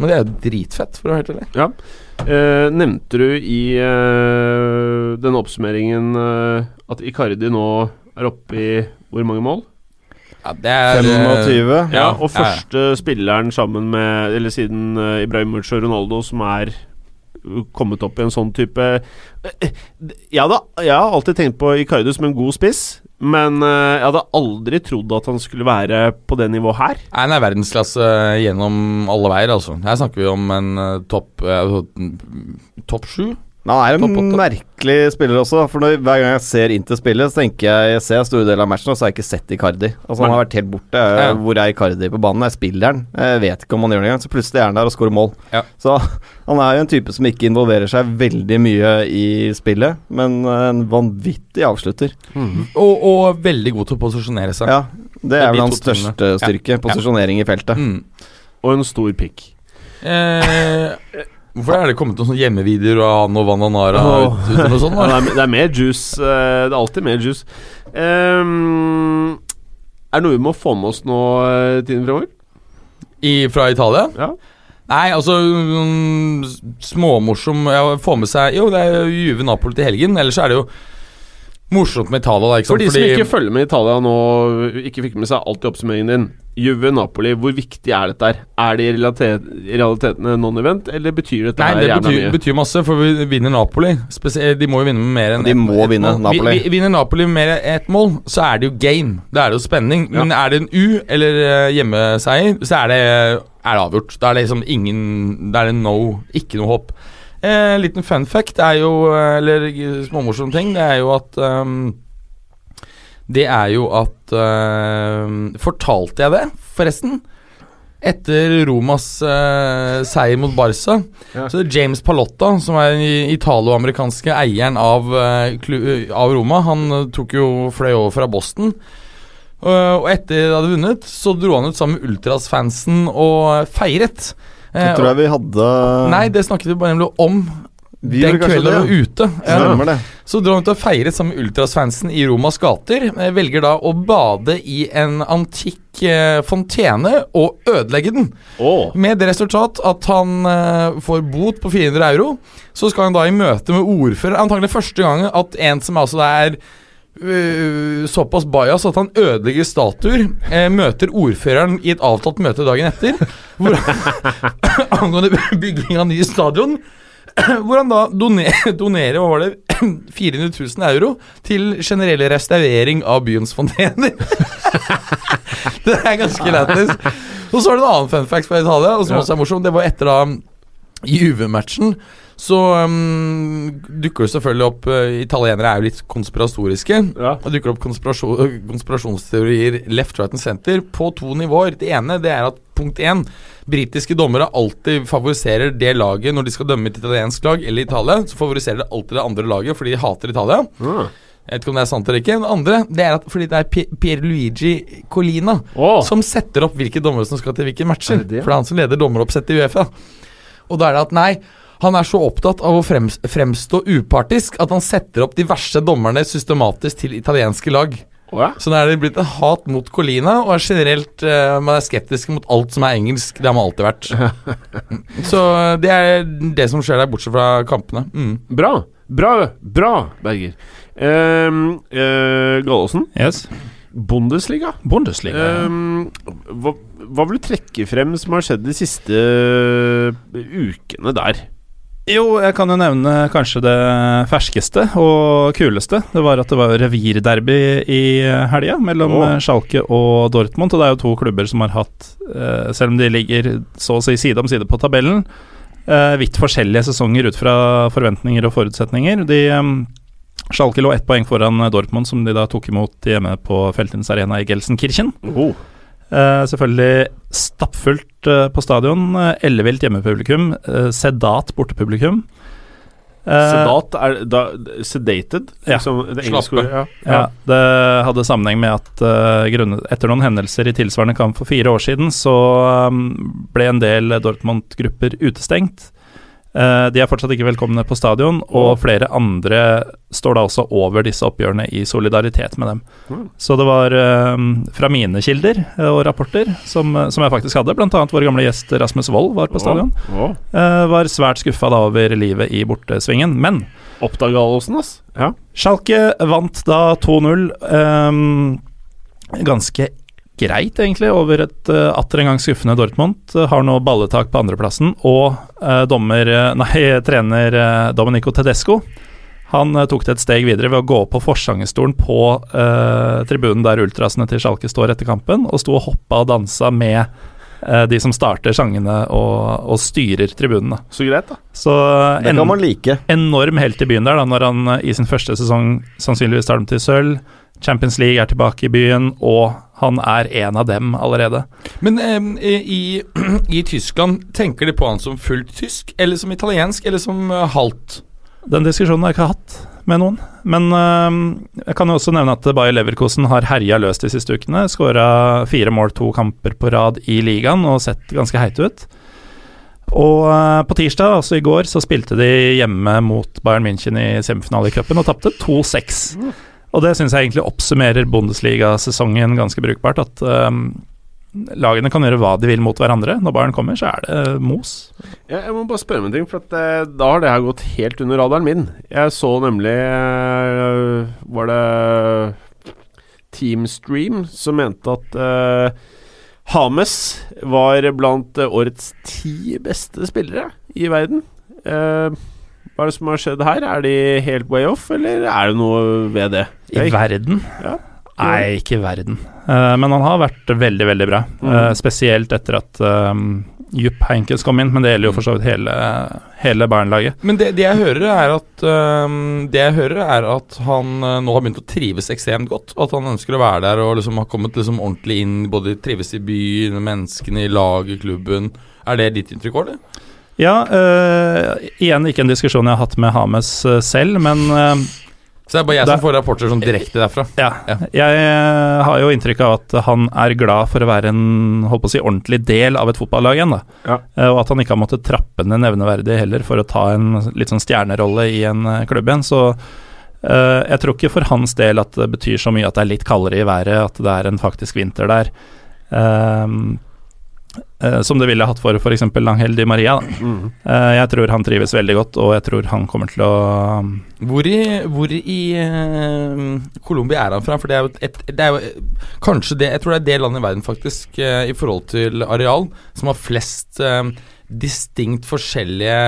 Men det er jo dritfett, for å være helt ærlig. Ja. Eh, nevnte du i eh, denne oppsummeringen eh, at Icardi nå er oppe i hvor mange mål? Ja, det er, 25. Ja, Ja, og ja. første spilleren sammen med Eller siden uh, Ibrahimovic og Ronaldo som er kommet opp i en sånn type Ja da, jeg, hadde, jeg har alltid tenkt på Icardi som en god spiss, men eh, jeg hadde aldri trodd at han skulle være på det nivået her. Nei, Han er verdensklasse gjennom alle veier, altså. Her snakker vi om en eh, topp uh, Topp sju. Men han er en Topp merkelig spiller også. For når, Hver gang jeg ser Inter spille, så tenker jeg Jeg ser store deler av matchen, og så har jeg ikke sett Icardi. Altså Han har vært helt borte. Ja. Hvor er Icardi på banen? Jeg spiller han. Jeg vet ikke om han gjør det engang. Så plutselig er han der og skårer mål. Ja. Så han er jo en type som ikke involverer seg veldig mye i spillet, men en vanvittig avslutter. Og, og veldig god til å posisjonere seg. Ja, det er vel hans største styrke. Posisjonering i feltet. Mm. Og en stor pikk. Eh, hvorfor er det kommet noen sånne hjemmevideoer av han og Vananara Oh. ut, ut og sånt? Ja, det, er, det er mer juice. eh, det er alltid mer juice. Um, er det noe vi må få med oss nå eh, tiden fremover? I, fra Italia? Ja. Nei, altså um, Småmorsom ja, Få med seg Jo, det er Juve Napoli til helgen. Ellers er det jo morsomt med Italia. Da, ikke For sant? de som ikke følger med Italia nå, ikke fikk med seg alt i oppsummeringen din. Juve Napoli, hvor viktig er dette her? Er det i, realitet, realiteten en non-event, eller betyr dette Nei, her det jævla betyr, mye? betyr masse, for vi vinner Napoli. Spesielt, de må jo vinne med mer enn De ett- må vinne, mål. Napoli. Vi, vi, vinner Napoli med mer enn ett mål, så er det jo game. Da er det jo spenning. Men er det en U eller eh, hjemmeseier, så er det, er det avgjort. Da er det liksom ingen Da er det no, ikke noe håp. Eh, liten fun fact er jo eh, Eller småmorsom ting, det er jo at um, Det er jo at uh, Fortalte jeg det, forresten? Etter Romas uh, seier mot Barca, Ja. så er James Palotta, som er den italo-amerikanske eieren av, uh, av Roma, han eh, tok jo fløy over fra Boston. Eh, og etter de hadde vunnet, så dro han ut sammen med Ultras-fansen og feiret. Eh, Jeg tror jeg vi hadde Nei, det snakket vi bare nemlig om Vi den kvelden det, var ute. Stemmer det. Så dro han ut og feiret sammen med Ultras-fansen i Romas gater. Eh, Velger da å bade i en antikk eh, fontene og ødelegge den. Oh. Med det resultat at han eh, får bot på 400 euro. Så skal han da i møte med ordfører Antagelig første gang at en som altså er øh, såpass bajas at han ødelegger statuer, Uh, møter ordføreren i et avtalt møte dagen etter. Hvor, angående bygging av ny stadion. Hvor han da donerer, donerer hva var det, 400 000 euro til generell restaurering av byens fontener. det er ganske lættis. Og så er det en annen fun fact fra Italia, og som også er morsom. Det var etter da Juve-matchen. Så um, dukker det selvfølgelig opp uh, Italienere er jo litt konspiratoriske. Ja. Det dukker opp konspirasjon, konspirasjonsteorier left, right and center på to nivåer. Det ene det er at punkt én Britiske dommere alltid favoriserer det laget når de skal dømme et italiensk lag eller Italia. Så favoriserer det alltid det andre laget fordi de hater Italia. Mm. Jeg vet ikke om det er sant eller ikke. Det andre det er at fordi det er Pierluigi Colina oh. som setter opp hvilke dommere som skal til hvilke matcher. Er det det? For det er han som leder dommeroppsettet i Uefa. Og da er det at nei, han er så opptatt av å fremstå upartisk at han setter opp de verste dommerne systematisk til italienske lag. Oh, ja. Så nå er det blitt et hat mot Colina, og er generelt uh, man er skeptisk mot alt som er engelsk. Det har man alltid vært. Så eh, det er det som skjer der, bortsett fra kampene. Mm. Bra. Bra, bra, Berger. Um, uh, Gallosen, Yes. Bundesliga. Bundesliga. Um, hva, hva vil du trekke frem som har skjedd de siste ukene der? Jo, jeg kan jo nevne kanskje det ferskeste og kuleste. Det var at det var revirderby i helga mellom eh, Schalke og Dortmund. Og det er jo to klubber som har hatt, eh, selv om de ligger så å si side om side på tabellen, eh, vidt forskjellige sesonger ut fra forventninger og forutsetninger. De eh, Schalke lå ett poeng foran Dortmund, som de da tok imot hjemme på Feltins Arena i Gelsenkirchen. Oh. Eh, selvfølgelig stappfullt uh, på stadion. Uh, Ellevilt hjemmepublikum. sedat bortepublikum. Sedat er da Sedated? Ja. Liksom det engelske Slappe. ordet, Ja. Ja, det hadde sammenheng med at grunnet, etter noen hendelser i tilsvarende kamp for fire år siden, så um, ble en del Dortmund-grupper utestengt. Eh, de er fortsatt ikke velkomne på stadion, og flere andre står da også over disse oppgjørene i solidaritet med dem. Mm. Så det var eh, fra mine kilder eh, og rapporter, som, som jeg faktisk hadde, bl.a. vår gamle gjest Rasmus Wold var på stadion, var svært skuffa over livet i bortesvingen. Men Oppdag Gallosen, ass. Ja. Schalke vant da 2-0. Um, ganske greit, egentlig, over et uh, atter en gang skuffende Dortmund. Uh, har nå balletak på andreplassen, og uh, dommer eh, Nei, trener eh, Domenico Tedesco. Han eh, tok det et steg videre ved å gå opp på forsangerstolen på eh, tribunen der ultrasene til Schalke står etter kampen, og sto og hoppa og dansa med eh, de som starter sangene og, og styrer tribunene. Så greit, da. Så Det kan man like. enorm helt i byen der, da, når han eh, i sin første sesong sannsynligvis tar dem til sølv. Champions League er tilbake i byen, og han er en av dem allerede. Men eh, i, i Tyskland, tenker de på han som fullt tysk, eller som italiensk, eller som uh, halvt? Den diskusjonen har jeg ikke hatt med noen. Men eh, jeg kan jo også nevne at Bayer Leverkosen har herja løs de siste ukene. Skåra fire mål, to kamper på rad i ligaen og sett ganske heit ut. Og eh, på tirsdag, altså i går, så spilte de hjemme mot Bayern München i semifinalecupen i cupen og tapte 2-6. Og det syns jeg egentlig oppsummerer Bundesliga-sesongen ganske brukbart. At um, lagene kan gjøre hva de vil mot hverandre. Når Bayern kommer, så er det mos. Ja, jeg må bare spørre om en ting, for at, eh, da har det her gått helt under radaren min. Jeg så nemlig eh, Var det Teamstream som mente at eh, Hames var blant eh, årets ti beste spillere i verden. Eh, hva er det som har skjedd her? Er de helt way off, eller er det noe ved det? I Jeg- verden? Ja. Nei, ikke i verden. Uh, men han har vært veldig, veldig bra. Mm. Uh, spesielt etter at um, Jupp Heinkes kom inn, men det gjelder jo for så vidt hele, hele Bayern-laget. Men det, det jeg hører, er at øhm, Det jeg hører er at han uh, nå har begynt å trives ekstremt godt. At han ønsker å være der og liksom har kommet liksom ordentlig inn. Både trives i byen, menneskene i laget, klubben. Er det ditt inntrykk, Åle? Ja, eh, igjen ikke en diskusjon jeg har hatt med Hames selv, men Så det er bare jeg Da- som får rapporter sånn direkte derfra. ja. Ja. Jeg eh, har jo inntrykk av at han er glad for å være en holdt på å si, ordentlig del av et fotballag igjen. da. Ja. Eh, og at han ikke har måttet trappe ned nevneverdig heller for å ta en litt sånn stjernerolle i en eh, klubb igjen. Så uh, jeg tror ikke for hans del at det betyr så mye at det er litt kaldere i været, at det er en faktisk vinter der. Ehm, eh, som det ville hatt for f.eks. Angel Di Maria. Mm. Uh, jeg tror han trives veldig godt, og jeg tror han kommer til å Hvor i, hvor i uh, Colombia er han fra? For det er jo et, det er jo kanskje det Jeg tror det er det landet i verden, faktisk, i forhold til areal, som har flest distinkt forskjellige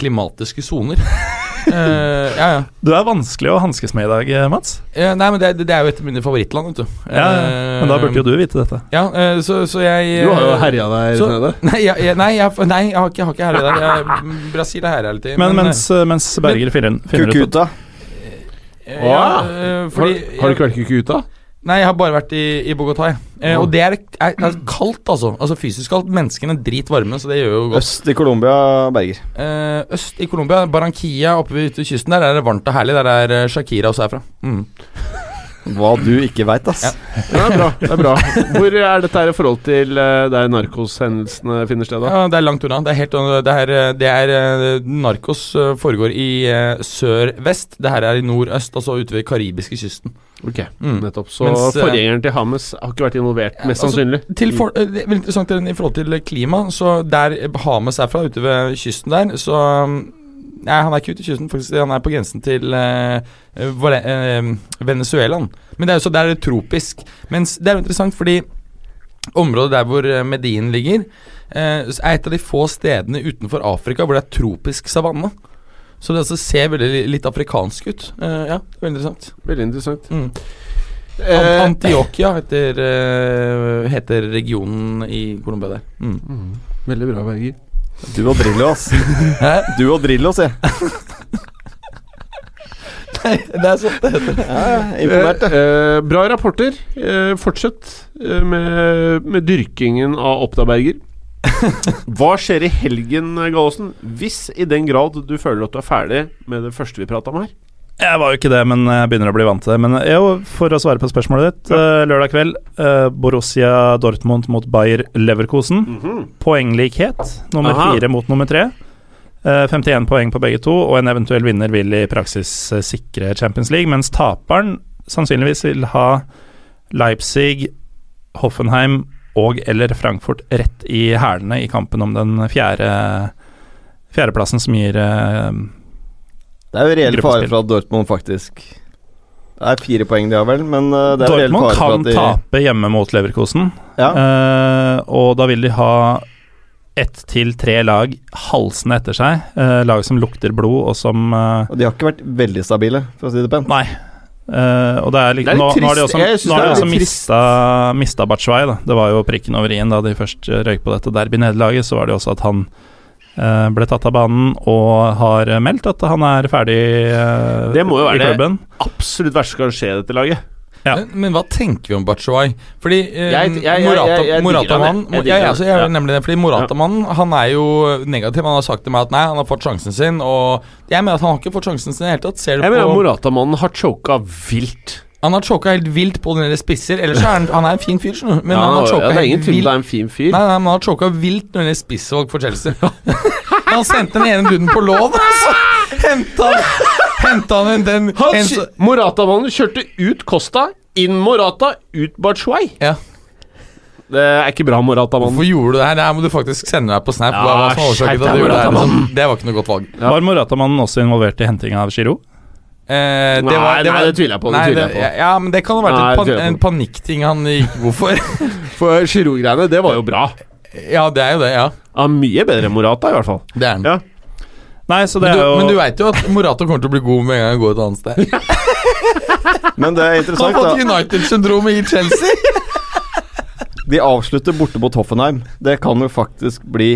klimatiske soner. Eh, ja, ja. Du er vanskelig å hanskes med i dag, eh, Mats. Ja, nei, men det, det er jo et av mine favorittland, vet du. Ja, Men da burde jo du vite dette. Ja, eh, så, så jeg Du har jo herja der så- nede. Nei, jeg, nei, jeg, nei, jeg har ikke, jeg har ikke herja der. Jeg, Brasil er herre hele tiden. Men mens, mens Berger finner, finner ut Kukuta. eh, ja, eh, Har, fordi, har du ikke vært Kukuta? Nei, jeg har bare vært i, i Bogotá. Eh, og det er, er, er kaldt, altså. Altså Fysisk kaldt. Menneskene er dritvarme, så det gjør jo godt. Øst i Colombia, Berger. Eh, øst i Colombia, Barranquilla oppe ved kysten der, er det varmt og herlig. Der er eh, Shakira også herfra. Mm. Hva du ikke veit, ass. Ja. Ja, det er bra. det er bra Hvor er dette her i forhold til eh, der narkoshendelsene finner sted? da? Ja, Det er langt unna. Det er helt Det er, det er eh, Narkos eh, foregår i eh, sør-vest. Det her er i nord-øst, altså ute ved karibiske kysten. Ok, Mm. nettopp Så Mens, eh, forgjengeren til Hames har ikke vært involvert, Ja, mest altså, sannsynlig. Til for, eh, det er veldig interessant i forhold til klima. Så der Hames er fra, ute ved kysten der, så um, Nei, han er ikke ute i kysten, faktisk. Han er på grensen til uh, Venezuela. Men det er jo så der er det tropisk. Mens det er jo interessant fordi området der hvor Medin ligger, uh, er et av de få stedene utenfor Afrika hvor det er tropisk savanne. Så det altså ser veldig litt afrikansk ut. Uh, ja, veldig interessant. Veldig interessant. Mm. Ant Antioquia heter, heter regionen i Colombia der. Mm. mm, veldig bra, Berger. Du og Drillo, ass. Hæ? Du og Drillo, sier jeg. Nei, det er sånn det heter. Ja, imponert, det. Eh, eh, bra rapporter. Eh, fortsett eh, med, med dyrkingen av Oppda-Berger. Hva skjer i helgen, Gallosen? Hvis i den grad du føler at du er ferdig med det første vi prata om her. Jeg var jo ikke det, men jeg begynner å bli vant til det. Men jo, for å svare på spørsmålet ditt. Ja. lørdag kveld, eh, Borussia Dortmund mot Bayer Leverkosen. Poenglikhet. Nummer Aha. fire mot nummer tre. Eh, 51 poeng på begge to, og en eventuell vinner vil i praksis eh, sikre Champions League, mens taperen sannsynligvis vil ha Leipzig, Hoffenheim og eller Frankfurt rett i hælene i kampen om den fjerde fjerdeplassen som gir eh, Det er jo reell fare for at Dortmund faktisk Det er fire poeng de har, vel, men uh, det er Dortmund fare for kan at de tape hjemme mot Leverkosen, Ja. eh, og da vil de ha ett til tre lag halsende etter seg. eh, lag som lukter blod, og som eh, Og de har ikke vært veldig stabile, for å si det pent. Nei. Eh, og det er, litt, Det er litt nå, nå har de også, nå har de også mista, mista Batshuayi. Da. Det var jo prikken over i-en da de først eh, røyk på dette derby-nederlaget. Så var det også at han eh, ble tatt av banen og har eh, meldt at han er ferdig i klubben. Det må jo være det. Absolutt verste som kan skje i dette laget. Ja. Men, men hva tenker vi om Batshuayi? Fordi eh, Jeg- jeg- jeg- Morata, han, altså, er Ja. nemlig det, fordi Moratamann Han er jo negativ. Han har sagt til meg at nei, han har fått sjansen sin. Og jeg mener at han har ikke fått sjansen sin i det hele tatt. Ser du Jeg mener på Morata-mannen har choka vilt. Han har choka helt vilt på den der spisser. Ellers er han, han er en fin fyr, skjønner du. Men ja, han har ja, choka det er helt vilt. det er en fin fyr. Nei, nei, men han har choka vilt når det gjelder spissvalg for Chelsea. han sendte den ene duden på lån, og så Henta han en den Han en, Morata-mannen kjørte ut Costa, inn Morata, ut Bachuay. Ja. Det er ikke bra, Morata-mannen. Hvorfor gjorde du det her? Det her må du faktisk sende meg på Snap. Ja, hva hva gjorde det liksom. Det var ikke noe godt valg. Ja. Var Moratamannen også involvert i hentinga av Giro? Eh, det Nei, var, nei, det tviler jeg på, det Nei, tviler jeg på. Ja, men det kan ha vært Nei, pan en panikkting han gikk god for. For Giroud-greiene, det var jo bra. ja, det er jo det, ja. Ja, mye bedre enn Morata, i hvert fall. Det er han. Ja. Nei, så det Men, er du, jo men du veit jo at Morata kommer til å bli god med en gang han går et annet sted. Men det er interessant Han har fått. United-syndromet i Chelsea. De avslutter borte mot Hoffenheim. Det kan jo faktisk bli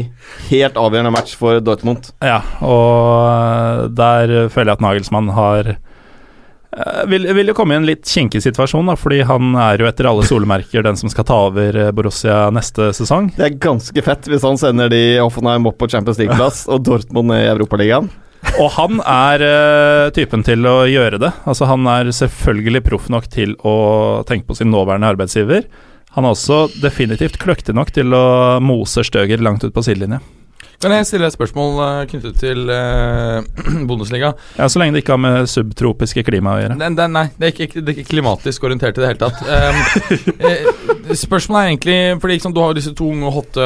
helt avgjørende match for Dortmund. Ja, og der føler jeg at Nagelsmann har eh, vil, vil jo komme i en litt kinkig situasjon, da, fordi han er jo etter alle solemerker den som skal ta over eh, Borussia neste sesong. Det er ganske fett hvis han sender de Hoffenheim opp på Champions League-plass og Dortmund i Europaligaen. Og han er uh, typen til å gjøre det. Altså Han er selvfølgelig proff nok til å tenke på sin nåværende arbeidsgiver. Han er også definitivt kløktig nok til å mose Støger langt ut på sidelinje. Kan jeg stiller et spørsmål eh, knyttet til eh, Bundesliga? Ja, Så lenge det ikke har med subtropiske klima å gjøre. Den, den, nei, det er, ikke, det er ikke klimatisk orientert i det hele tatt. Um, eh, spørsmålet er egentlig Fordi liksom, Du har jo disse to unge hotte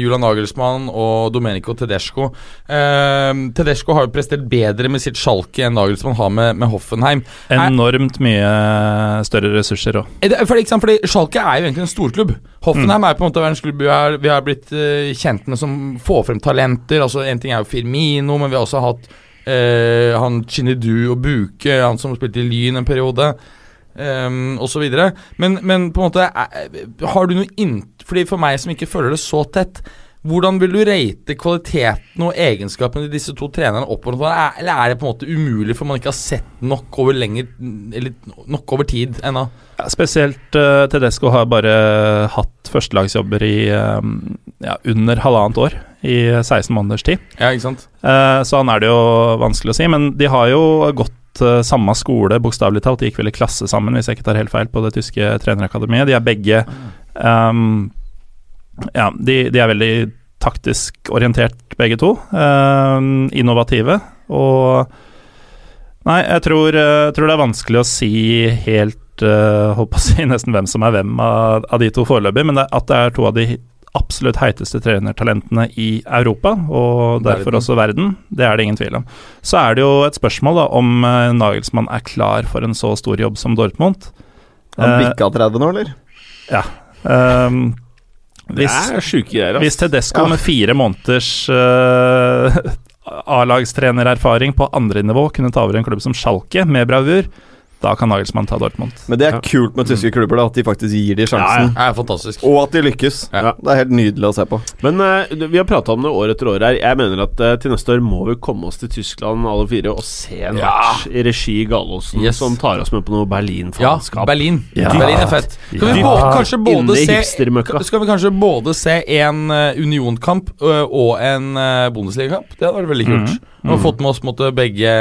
Julian Nagelsmann og Domenico Tedesco. Um, Tedesco har jo prestert bedre med sitt Schalke enn Nagelsmann har med, med Hoffenheim. Enormt mye større ressurser òg. Er fordi, liksom, fordi Schalke er jo egentlig en storklubb. Hoffenheim er på en måte verdens klubb vi har, blitt uh, kjent med som får frem talenter. Altså En ting er jo Firmino, men vi har også hatt eh, han Chinedu og Buke, han som spilte i Lyn en periode, um, osv. Men, men på en måte eh, Har du noe innt... Fordi For meg som ikke følger det så tett, hvordan vil du rate kvaliteten og egenskapene til disse to trenerne opp? Er- Eller er det på en måte umulig for man ikke har sett nok over lenger nok over tid ennå? Ja, spesielt uh, Tedesco har bare hatt førstelagsjobber i um, ja, under halvannet år, i 16 måneders tid. Ja, ikke sant? Uh, så han er det jo vanskelig å si, men de har jo gått uh, samme skole, bokstavelig talt. De gikk vel i klasse sammen, hvis jeg ikke tar helt feil, på det tyske trenerakademiet. De er begge um, Ja, de, de er veldig taktisk orientert, begge to. Uh, innovative. Og Nei, jeg tror, eh, tror det er vanskelig å si helt uh, Holdt på å si nesten hvem som er hvem av, av de to foreløpig, men det, at det er to av de absolutt heiteste trenertalentene i Europa, og derfor Verden. også verden, det er det ingen tvil om. Så er det jo et spørsmål da om uh, Nagelsmann er klar for en så stor jobb som Dortmund. Han Eh, bikka 30 nå, eller? Ja. Det hvis, er sjuke greier, hvis Tedesco Ja. med fire måneders uh, A-lagstrenererfaring på andre nivå kunne ta over en klubb som Schalke med bravur, da kan Nagelsmann ta Dortmund. Men det er Ja. kult med tyske klubber, da, at de faktisk gir de sjansen. Det er fantastisk. Og at de lykkes. Ja. Det er helt nydelig å se på. Men uh, vi har prata om det år etter år her. Jeg mener at uh, til neste år må vi komme oss til Tyskland alle fire og se en Ja. match i regi Gallosen Yes. som tar oss med på noe Berlin-faenskap. Berlin. Ja. Berlin er fett. Skal vi Ja. både, kanskje både se. Skal vi kanskje både se en uh, Union-kamp og en uh, Bundesliga-kamp? Det hadde vært veldig kult. Nå har vi fått med oss måtte, begge,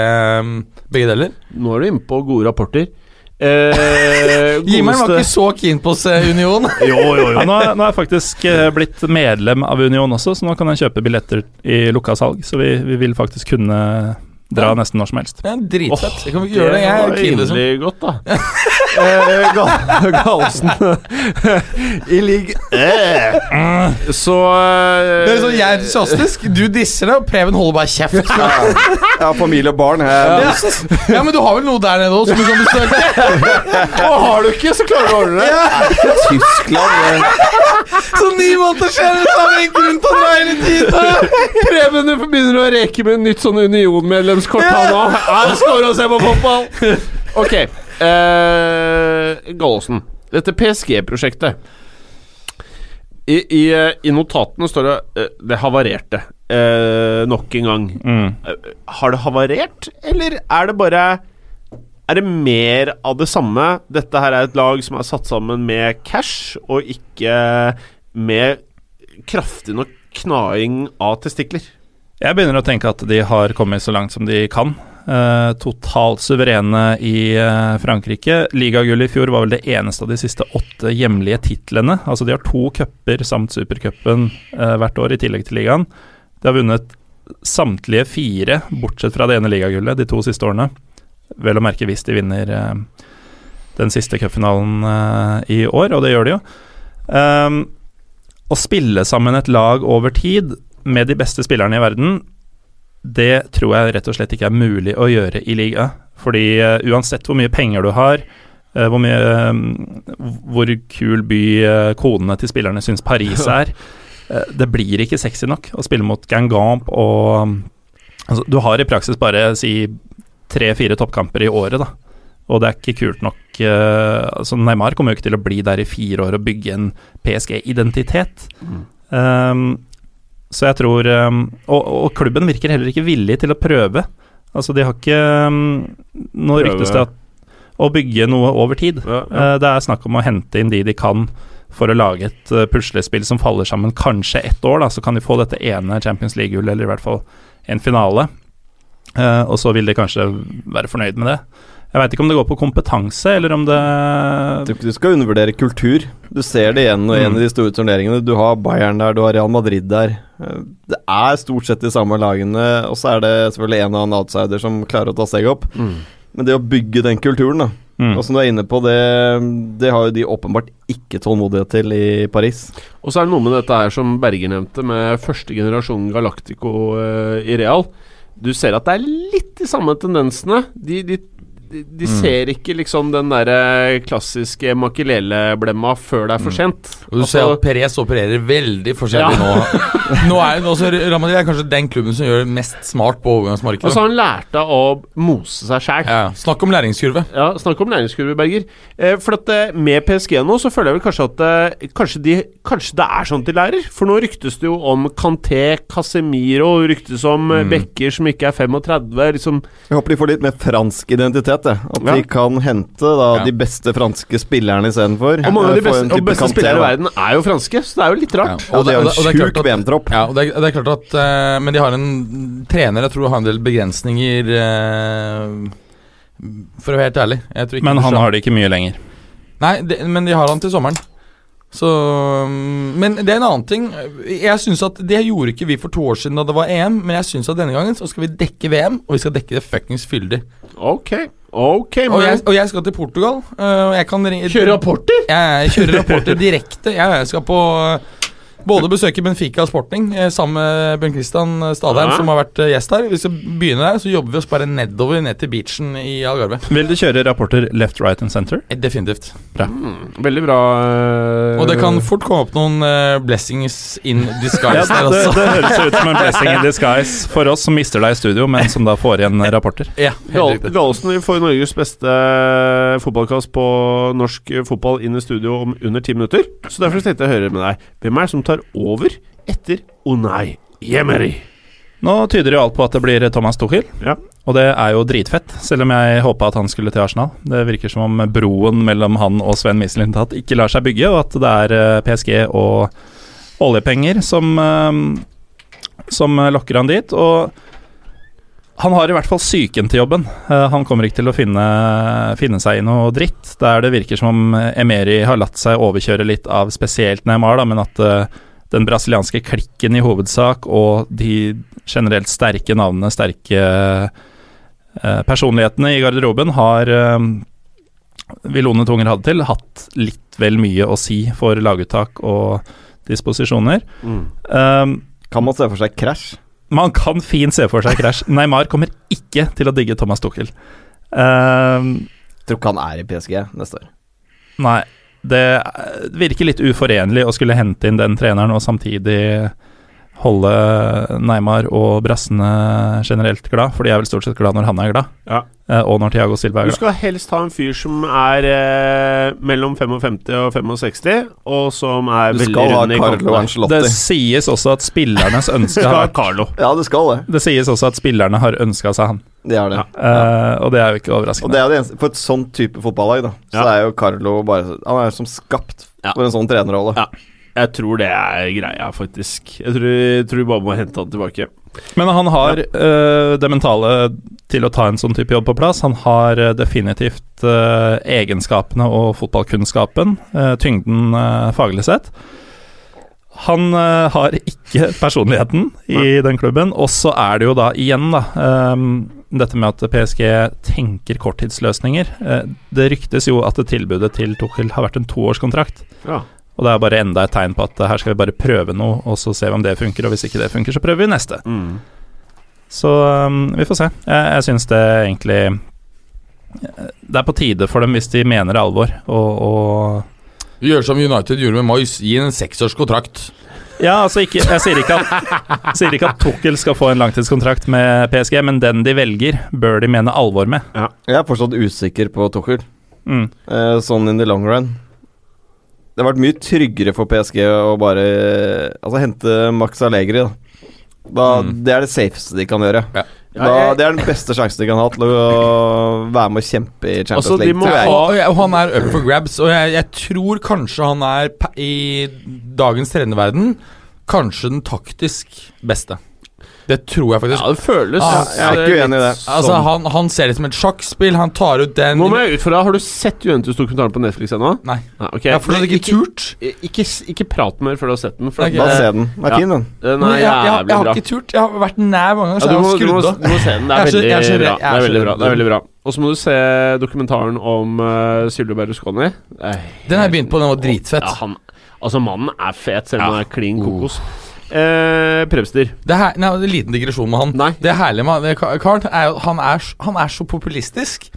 um, begge deler. Nå er du inne på gode rapporter. Eh, Jimmer'n var ikke så keen på å se Union. Jo, jo, jo. Ja, nå, er- nå er jeg faktisk eh, blitt medlem av Union også, så nå kan jeg kjøpe billetter i lukka salg. Så vi, vi vil faktisk kunne dra nesten når som helst. Det er dritfett. Oh, det kan vi ikke gjøre det. Jeg var er keen, liksom. rimelig godt, da. eh, Gal Gallosen i league eh. Så eh, Det er sånn, Jeg er entusiastisk, du disser det, og Preben holder bare kjeft. Jeg har familie og barn. her Ja, Men du har vel noe der nede òg som du kan besøke? Og har du ikke, så klarer du å ordne det. Tyskland eh, Så ni måneder senere så vi en grunn til å dra hele tiden! Preben du begynner å reke med nytt sånn Union-medlemskort han òg. Her skal du se på fotball! Ok. Eh, Gallosen. Dette PSG-prosjektet. I, i, eh, I notatene står det eh, 'det havarerte' eh, nok en gang. Mm. Eh, Har det havarert, eller er det bare Er det mer av det samme? Dette her er et lag som er satt sammen med cash, og ikke med kraftig nok knaing av testikler. Jeg begynner å tenke at de har kommet så langt som de kan. Eh, totalt suverene i uh, Frankrike. Ligagullet i fjor var vel det eneste av de siste åtte hjemlige titlene. Altså De har to cuper samt supercupen uh, hvert år, i tillegg til ligaen. De har vunnet samtlige fire, bortsett fra det ene ligagullet, de to siste årene. Vel å merke hvis de vinner den siste cupfinalen i år, og det gjør de jo. Um, å spille sammen et lag over tid med de beste spillerne i verden, det tror jeg rett og slett ikke er mulig å gjøre i liga. Fordi uh, uansett hvor mye penger du har, uh, hvor mye eh, Hvor kul by uh, kodene til spillerne syns Paris er, det blir ikke sexy nok å spille mot Gangamp og altså, Du har i praksis bare si tre-fire toppkamper i året, da. Og det er ikke kult nok. altså Neymar kommer jo ikke til å bli der i fire år og bygge en PSG-identitet. Um, så jeg tror um, og, og klubben virker heller ikke villig til å prøve. Altså, de har ikke um, Nå ryktes det at å bygge noe over tid. Ja, ja. Eh, det er snakk om å hente inn de de kan for å lage et eh, puslespill som faller sammen kanskje ett år, da, så kan de få dette ene Champions League-gullet, eller i hvert fall en finale. Eh, og så vil de kanskje være fornøyd med det. Jeg veit ikke om det går på kompetanse, eller om det Jeg tror ikke du skal undervurdere kultur. Du ser det igjen og igjen Mm. i de store turneringene. Du har Bayern der, du har Real Madrid der. Eh, Det er stort sett de samme lagene, og så er det selvfølgelig en og annen outsider som klarer å ta steget opp. Men det å bygge den kulturen, da, Mm. og som du er inne på, det, det har jo de åpenbart ikke tålmodighet til i Paris. Og så er det noe med dette her som Berger nevnte, med første generasjon Galactico uh, i Real. Du ser at det er litt de samme tendensene. De, de, de, de ser ikke liksom den derre klassiske makeleleblemma før det er for sent. Og du ser Altså- at Perez opererer veldig forskjellig nå. Nå er jo så Real Madrid er kanskje den klubben som gjør det mest smart på overgangsmarkedet. Altså, han lærte å mose seg sjæl. ja, ja. Snakk om læringskurve. Ja, Snakk om læringskurve, Berger. Eh, for at eh, Med PSG nå så føler jeg vel kanskje at eh, kanskje, de, kanskje det er sånn de lærer. For nå ryktes det jo om Canté, Casemiro, ryktes om mm. Becker som ikke er 35. Liksom Jeg håper de får litt mer fransk identitet. Jeg. At Ja. de kan hente da Ja. de beste franske spillerne istedenfor. Og mange av de beste, og beste spillere i verden er jo franske, så det er jo litt rart. Ja. Og det er og det- og det en er klart sjuk VM-tropp. Ja, og det, er- det er klart at uh, Men de har en trener jeg tror har en del begrensninger uh, For å være helt ærlig. Jeg tror ikke Men han har det ikke mye lenger. Nei, det, men de har han til sommeren. Så mm, Men det er en annen ting. Jeg synes at Det gjorde ikke vi for to år siden da det var EM, men jeg syns at denne gangen så skal vi dekke VM, og vi skal dekke det fuckings fyldig. Ok, ok, Og jeg, men og jeg skal til Portugal, og jeg kan ringe Kjøre rapporter? Jeg kjører rapporter direkte. Jeg, jeg skal på både besøke Benfica Sporting eh, sammen med Bjørn Christian Stadheim, Ja. som har vært eh, gjest her. Hvis Vi begynner der, så jobber vi oss bare nedover ned til beachen i Algarve. Vil du kjøre rapporter left, right and center? Definitivt. Definitivt. Mm, veldig bra. eh, Og det kan fort komme opp noen eh, blessings in Ja, disguise det, der det, også. det høres ut som en blessing in disguise for oss som mister deg i studio, men som da får igjen rapporter. Ja. Gallosen vi får Norges beste fotballkast på norsk fotball inn i studio om under ti minutter. Så derfor tenkte jeg å høre med deg. Hvem er det som tar over etter Unai Emery? Nå tyder jo alt på at det blir Thomas Tuchel, Ja. og det er jo dritfett, selv om jeg håpa at han skulle til Arsenal. Det virker som om broen mellom han og Sven Mislintat ikke lar seg bygge, og at det er eh, PSG og oljepenger som, eh, som lokker han dit. Og han har i hvert fall psyken til jobben. Eh, Han kommer ikke til å finne, finne seg i noe dritt, der det virker som Emeri Emery har latt seg overkjøre litt av spesielt Neymar, da, men at eh, den brasilianske klikken i hovedsak og de generelt sterke navnene, sterke eh, personlighetene i garderoben har Vilone tunger ha det til, hatt litt vel mye å si for laguttak og disposisjoner. Mm. Um, Kan man se for seg krasj? Man kan fint se for seg krasj. Neymar kommer ikke til å digge Thomas Tuchel. Uh, Tror ikke han er i PSG neste år. nei, det virker litt uforenlig å skulle hente inn den treneren og samtidig holde Neymar og brassene generelt glad, for de er vel stort sett glad når han er glad, Ja. Eh, og når Tiago Silva Du er glad. skal helst ha en fyr som er eh, mellom 55 og 65, og som er Du veldig rund i Carlo kantene. Det sies også at spillernes ønske har vært Carlo. Ja, det skal det. Det sies også at spillerne har ønska seg han, De er det. Eh, og det er jo ikke Og overraskende. det er det eneste For et sånn type fotballag, da, så Ja. er jo Carlo bare Han er som skapt Ja. for en sånn trenerrolle. Ja. Jeg tror det er greia, faktisk. Jeg tror, jeg tror vi bare må hente han tilbake. Men han har eh, det mentale til å ta en sånn type jobb på plass. Han har eh, definitivt uh, egenskapene og fotballkunnskapen, uh, tyngden faglig sett. Han har ikke personligheten i den klubben, og så er det jo da igjen, da um, dette med at PSG tenker korttidsløsninger. Det ryktes jo at tilbudet til Tuchel har vært en toårskontrakt. Ja. Og det er bare enda et tegn på at her skal vi bare prøve noe, og så ser vi om det funker. Og hvis ikke det funker, så prøver vi neste. Mm. Så um, vi får se. Jeg, jeg syns det egentlig eh, Det er på tide for dem hvis de mener alvor. Og, og Gjør som United gjorde med Moyes, gi en seksårskontrakt. Ja, altså ikke Jeg sier ikke at Sier ikke at Tukkel skal få en langtidskontrakt med PSG, men den de velger, bør de mene alvor med. Jeg er fortsatt usikker på Tukkel, Mm. eh, sånn in the long run. Det har vært mye tryggere for PSG å bare Altså hente Max Allegri, da. da Mm. Det er det safeste de kan gjøre. Ja. Da, det er den beste sjansen de kan ha til å være med å kjempe i Champions Altså, de League. må ha- og han er up for grabs, og jeg, jeg tror kanskje han er i dagens trenerverden kanskje den taktisk beste. Det tror jeg faktisk. Ja, det føles Ah, jeg er ikke uenig i det. Altså, han, han ser det som et sjakkspill. Han tar ut den Nå må jeg ut for. Har du sett Juventus-dokumentaren på Netflix ennå? Nei. Nei, ok. Jeg har fortsatt ikke turt. Ikke, ikke prat mer før du har sett den. For Ok. at det- se den. Den er Ja. fin, den. Nei, Men er jeg, jeg, jeg, har ikke turt. Jeg har vært nær mange ganger, Ja, så du, jeg har skrudd av. du må se den. Det er er veldig er så bra. Det er veldig bra. Det er veldig bra. Og så må du se dokumentaren om uh, Silvio Berlusconi. Er Den har jeg begynt på, den var dritfett. Ja, han, altså, mannen er fet, selv om Ja. han er klin kokos. kokos. Eh, Prebster. Det er, nei, en liten digresjon med han. Nei. Det herlige med det, Ka- er at han er, han er så populistisk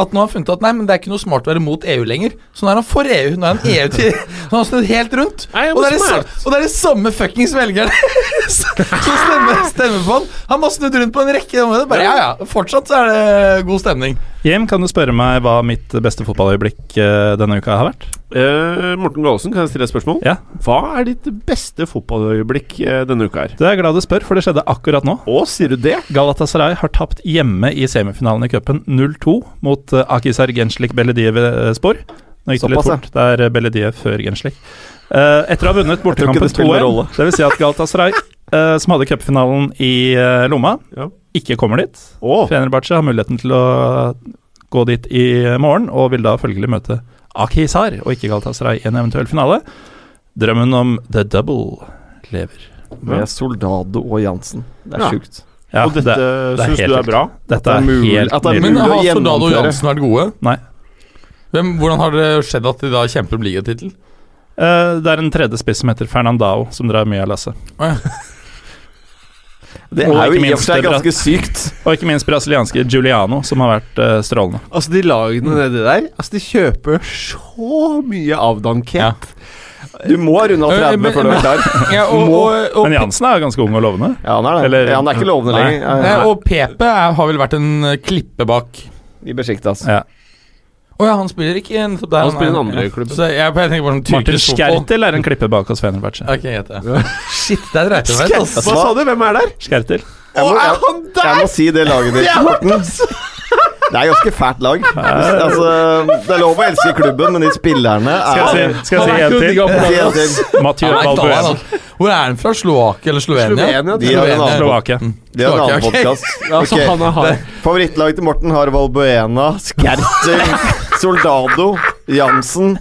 At nå har han funnet at nei, men det er ikke noe smart å være mot EU lenger. Så nå er han for EU. Nå er han EU til Så han har snudd helt rundt. Nei, Og det, er det, og det er de samme fuckings velgerne som stemmer, stemmer på han. Han har snudd rundt på en rekke områder. Bare ja, ja. Fortsatt så er det god stemning. Jim, kan du spørre meg hva mitt beste fotballøyeblikk eh, denne uka har vært? Eh, Morten Gaalesen, kan jeg stille et spørsmål? Ja. Hva er ditt beste fotballøyeblikk eh, denne uka her? Du er glad du spør, for det skjedde akkurat nå. Å, sier du det? Galatasaray har tapt hjemme i semifinalen i cupen 0-2 mot uh, Akisar Genslik Belediev-spor. Nå gikk det litt fort. Det er Belediev før Genslik. Eh, etter å ha vunnet bortekampen 2-1, dvs. si at Galatasaray, eh, som hadde cupfinalen i eh, lomma, Ja. Ikke kommer dit. Oh. Fenerbahçe har muligheten til å gå dit i morgen, og vil da følgelig møte Akhisar og ikke Galatasaray i en eventuell finale. Drømmen om the double lever. Med Soldado og Jansen. Det er Ja. sjukt. Ja, og dette det, det syns du er bra? dette er mulig- helt er nydelig. Men mulig å har Soldado og. Jansen vært gode? Nei. Hvem, hvordan har det skjedd at de da kjemper om ligatittel? Uh, det er en tredje spiss som heter Fernandao, som drar mye av lasset. Oh, ja. Det er jo i og for seg ganske sykt. Og ikke minst brasilianske Giuliano, som har vært uh, strålende. Altså, de lagene nedi der Altså, de kjøper så mye avdankhet. Du må ha runda Eh, 30 før du er klar. Ja, og, og, og, Men Jansen er ganske ung og lovende. Ja, han er det. Eller- ja, han er ikke lovende Nei. lenger. eh, Ja, og Pepe er, har vel vært en eh, klippe bak I Besiktas. Ja. Å ja, han spiller ikke nettopp der. Han spiller i en er- andre ja. klubb. Så jeg, jeg tenker bare sånn Martin tyrkisk fotball. Skertil er en klippe bak hos Fenerbahçe. Ok, greit, ja. Shit, det dreit jeg meg ut. Hva sa du? Hvem er der? Skertil. Jeg må, jeg, han jeg må si det laget ditt, Morten. Det er ganske fælt lag. Altså, det er lov å elske klubben, men de spillerne Skal er jeg si, skal jeg si en til? Si en til. Mathieu Han er Valbuena. altså. Hvor er han fra? Slovakia eller Slovenia? Slovenia. De har en annen, Slovakia. de har en annen Slovakia, ok. Altså, han er hard. Favorittlaget til Morten har Valbuena, Skertel, Soldado, Jansen.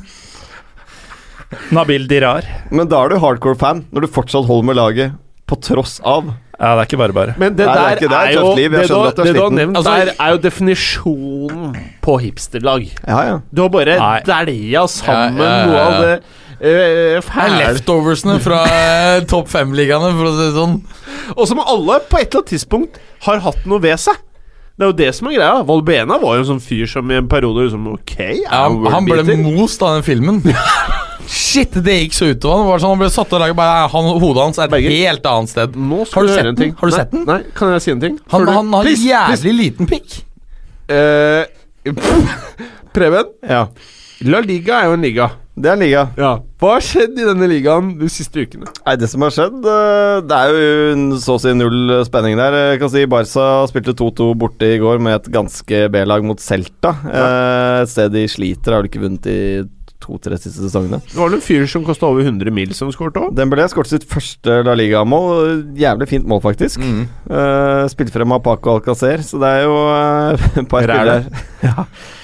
Nabil Dirar. Men da er du hardcore fan, når du fortsatt holder med laget på tross av. Ja, det er ikke bare bare. Men det Nei, det er ikke- det er er jo liv. Jeg Det det du har nevnt Altså- der, er jo definisjonen på hipsterlag. Ja, ja. Du har bare dælja sammen Ja, ja, ja, noe av det uh, er leftoversene fra eh, topp fem-ligaene, for å si det sånn. Og som alle på et eller annet tidspunkt har hatt noe ved seg. Det er jo det som er greia. Valbena var jo en sånn fyr som i en periode liksom Ok, Ja, han ble most av den filmen. Shit, det gikk så utover han. Sånn, han ble satt og laget bare, han, Hodet hans er et Berger. helt annet sted. Har du sett den? Har du nei, sett den? Nei, kan jeg si en ting? Han, han har Please, jævlig liten pikk. please. Eh, Preben, ja. La Liga er jo en liga. Det er en liga. Ja. Hva har skjedd i denne ligaen de siste ukene? Nei, Det som har skjedd eh, Det er jo så å si null spenning der. Jeg kan si Barca spilte 2-2 borte i går med et ganske B-lag mot Celta. Eh, et sted de sliter, har vel ikke vunnet i to-tre siste sesongene. Det var vel en fyr som kosta over 100 mil som skåret òg? Dembélé skåret sitt første La Liga-mål. Jævlig fint mål, faktisk. Mm. Uh, spilt frem av Paco Alcacer, så det er jo eh, et par spillere ja.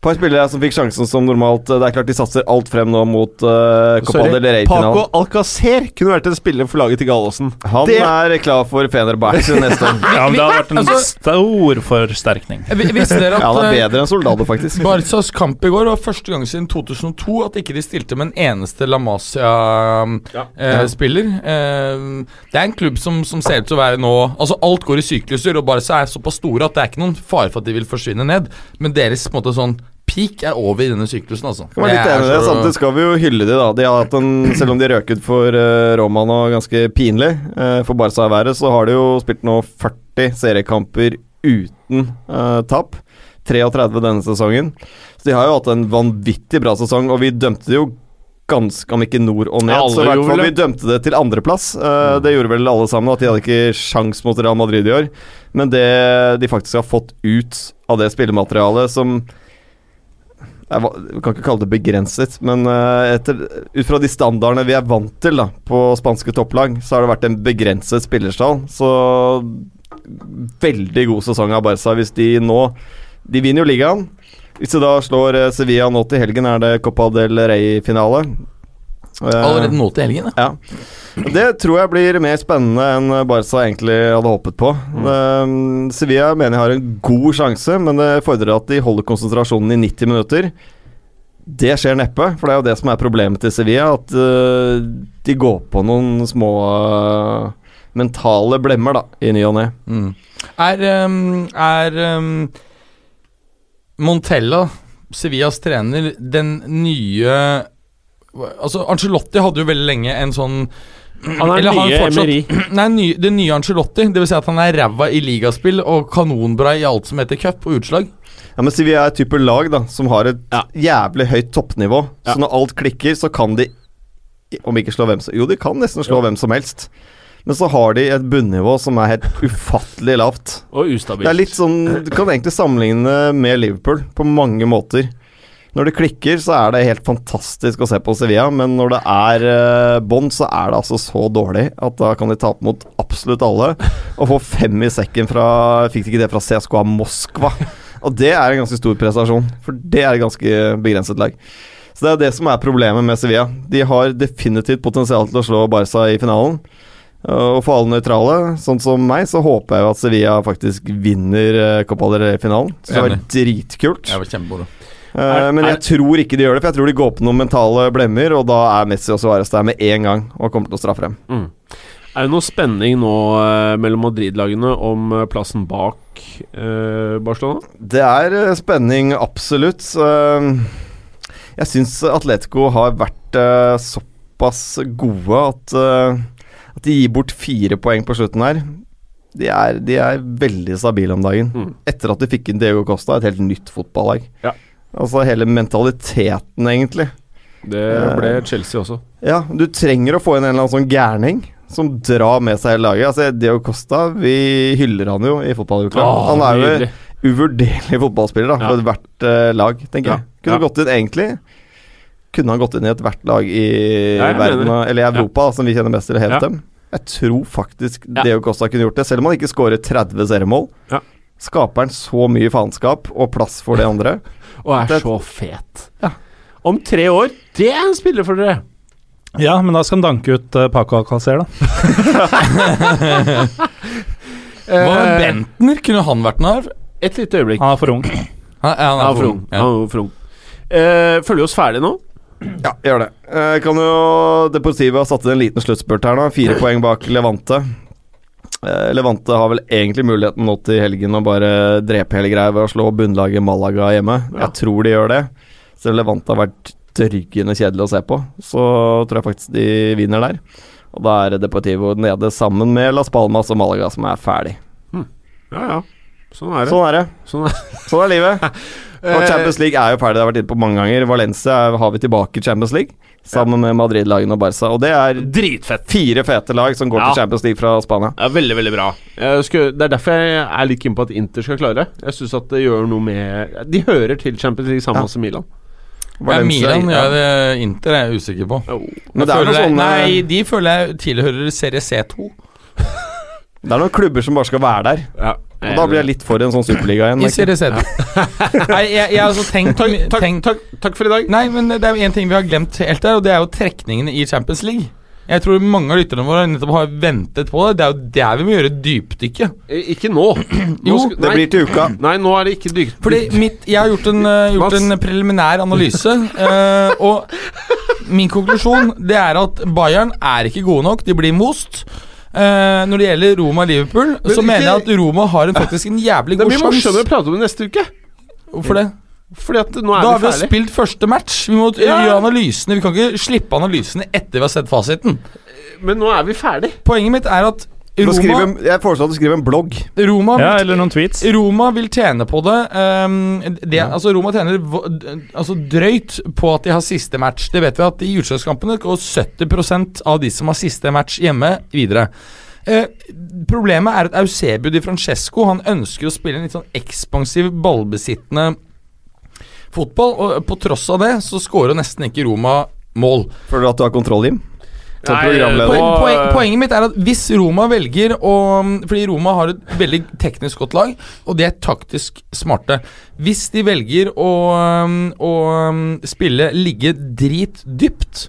Par spillere som fikk sjansen som normalt. Det er klart de satser alt frem nå mot uh, Copa del Rey-finalen. Paco Alcacer kunne vært en spiller for laget til Gallosen. Han det- er klar for Fenerbahçe neste år. Ja, men Det har vært en Altså- stor forsterkning. Visste dere Ja, han er eh, bedre enn Soldado, faktisk. Barcas kamp i går var første gang siden 2002 at ikke de stilte med en eneste La Masia-spiller. Eh, det er en klubb som, som ser ut til å være nå Altså Alt går i sykluser, og Barca er såpass store at det er ikke noen fare for at de vil forsvinne ned. Men deres på en måte sånn peak er over i denne syklusen, altså. Jeg er litt enig i det. Samtidig skal vi jo hylle de da. De har hatt en, selv om de røk ut for uh, Roma nå, ganske pinlig uh, for Barca å være, så har de jo spilt nå 40 seriekamper uten uh, tap. 33 denne sesongen. Så de har jo hatt en vanvittig bra sesong, og vi dømte det jo ganske, om ikke nord og ned, Ja, så i hvert fall vi dømte det til andreplass. Uh, det gjorde vel alle sammen, at de hadde ikke sjans mot Real Madrid i år. Men det de faktisk har fått ut av det spillematerialet som jeg kan ikke kalle det begrenset, men eh, etter, ut fra de standardene vi er vant til da, på spanske topplag, så har det vært en begrenset spillerstall. Så veldig god sesong av Barca hvis de nå De vinner jo ligaen. Hvis de da slår eh, Sevilla nå til helgen, er det Copa del Rey-finale. Eh, Allerede nå til helgen, ja. ja. Det tror jeg blir mer spennende enn Barca egentlig hadde håpet på. Mm. Sevilla mener jeg har en god sjanse, men det fordrer at de holder konsentrasjonen i 90 minutter. Det skjer neppe, for det er jo det som er problemet til Sevilla. At uh, de går på noen små uh, mentale blemmer da, i ny og ne. Mm. Er, um, er um, Montella, Sevillas trener, den nye Altså, Angelotti hadde jo veldig lenge en sånn Han er Eller nye han Emery. Nei, ny, det nye Angelotti. Det vil si at han er ræva i ligaspill og kanonbra i alt som heter cup og utslag. Ja, men si Vi er et type lag da som har et Ja. jævlig høyt toppnivå. Ja. Så når alt klikker, så kan de Om ikke slå hvem som Jo, de kan nesten slå hvem som helst. Men så har de et bunnivå som er helt ufattelig lavt. Og ustabilt. Det er litt sånn Du kan egentlig sammenligne med Liverpool på mange måter. Når det klikker, så er det helt fantastisk å se på Sevilla, men når det er uh, bånd, så er det altså så dårlig at da kan de tape mot absolutt alle. Og få fem i sekken fra Fikk de ikke det fra CSKA Moskva? Og det er en ganske stor prestasjon, for det er et ganske begrenset lag. Så det er det som er problemet med Sevilla. De har definitivt potensial til å slå Barca i finalen. Og for alle nøytrale, sånn som meg, så håper jeg at Sevilla faktisk vinner uh, Copa del Rey-finalen. Så det var dritkult. Jeg var kjempemoro. Er- men jeg tror ikke de gjør det, for jeg tror de går på noen mentale blemmer, og da er Messi og Suárez der med en gang og kommer til å straffe dem. Mm. Er det noe spenning nå eh, mellom Madrid-lagene om eh, plassen bak eh, Barcelona? Det er eh, spenning, absolutt. Eh, jeg syns Atletico har vært eh, såpass gode at, eh, at de gir bort fire poeng på slutten her. De er, de er veldig stabile om dagen. Mm. Etter at de fikk inn Diego Costa, et helt nytt fotballag. Ja. Altså hele mentaliteten, egentlig. Det ble Chelsea også. Ja, du trenger å få inn en eller annen sånn gærning som drar med seg hele laget. Altså, Deo Costa, vi hyller han jo i fotballuka. Han er jo nydelig. uvurderlig fotballspiller da, Ja. for ethvert uh, lag, tenker Ja. jeg. Kunne Ja. gått inn egentlig Kunne han gått inn i ethvert lag i Ja, verden, eller i Europa, som vi kjenner best til, helt dem. Jeg tror faktisk. Diego Costa kunne gjort det, selv om han ikke skårer 30 seriemål. Skaper han så mye faenskap og plass for det andre. Og er Det- så fet. Ja. Om tre år, det er en spiller for dere! Ja, men da skal han danke ut uh, Paco Alcacer, da. Hva med Eh, Bentner? Kunne han vært noe her? Et lite øyeblikk. Han er for ung. Han, er for ung. Ja. Han er for ung. Eh, følger oss ferdig nå? Ja, gjør det. Uh, kan jo Deportivo ha satt inn en liten sluttspurt her nå. Fire poeng bak Levante. Eh, Levante har vel egentlig muligheten nå til helgen å bare drepe hele greia ved å slå bunnlaget Malaga hjemme. Ja. Jeg tror de gjør det. Selv Levante har vært dørgende kjedelig å se på, så tror jeg faktisk de vinner der. Og da er Deportivo nede sammen med Las Palmas og Malaga som er ferdig. Ja, ja. Sånn er det. Sånn er det. Sånn er Sånn er livet. Og Champions League er jo ferdig, det har vært inne på mange ganger. Valencia har vi tilbake i Champions League, sammen med Madrid-lagene og Barca. Og det er Dritfett. fire fete lag som går Ja. til Champions League fra Spania. Ja, veldig, veldig bra. Skulle, det er derfor jeg er litt keen på at Inter skal klare det. Jeg syns at det gjør noe med De hører til Champions League sammen Ja. som Milan. Ja, Milan ja. det. Inter er jeg usikker på. Oh. Men det Jeg er føler noe sånn Nei, de føler jeg tilhører serie C2. Det er noen klubber som bare skal være der. Ja. Og da blir jeg litt for en sånn superliga igjen. I serie C2. Nei, jeg, jeg har altså tenkt, takk, takk, takk, takk for i dag. Nei, men det er jo én ting vi har glemt helt der, og det er jo trekningene i Champions League. Jeg tror mange av lytterne våre nettopp har ventet på det. Det er jo der vi må gjøre dypdykket. Eh, Ikke nå. nå Jo, skal- Det blir til uka. Nei, nå er det ikke dykt. Fordi mitt, Jeg har gjort en, uh, gjort en preliminær analyse, uh, og min konklusjon Det er at Bayern er ikke gode nok. De blir most. Eh, når det gjelder Roma-Liverpool, så ikke- mener jeg at Roma har en, faktisk en jævlig god sjanse. Vi må morsommere å prate om det neste uke. Hvorfor det? Fordi at nå er Da har vi vi jo ferdig. spilt første match. Vi må Ja. gjøre analysene. Vi kan ikke slippe analysene etter vi har sett fasiten. Men nå er vi ferdig. Poenget mitt er at Roma, en- Jeg foreslår at du skriver en blogg. Roma, Ja, eller noen tweets. Roma vil tjene på det. Um, det altså Roma tjener altså drøyt på at de har siste match. Det vet vi at i utslagskampene går 70% av de som har siste match hjemme, videre. Uh, problemet er at Eusebio di Francesco Han ønsker å spille en litt sånn ekspansiv, ballbesittende fotball. Og på tross av det så skårer nesten ikke Roma mål. Føler du at du har kontroll, Jim? Som Nei, programleder. Poeng, poenget mitt er at hvis Roma velger å Fordi Roma har et veldig teknisk godt lag, og de er taktisk smarte. Hvis de velger å, å spille ligge dritdypt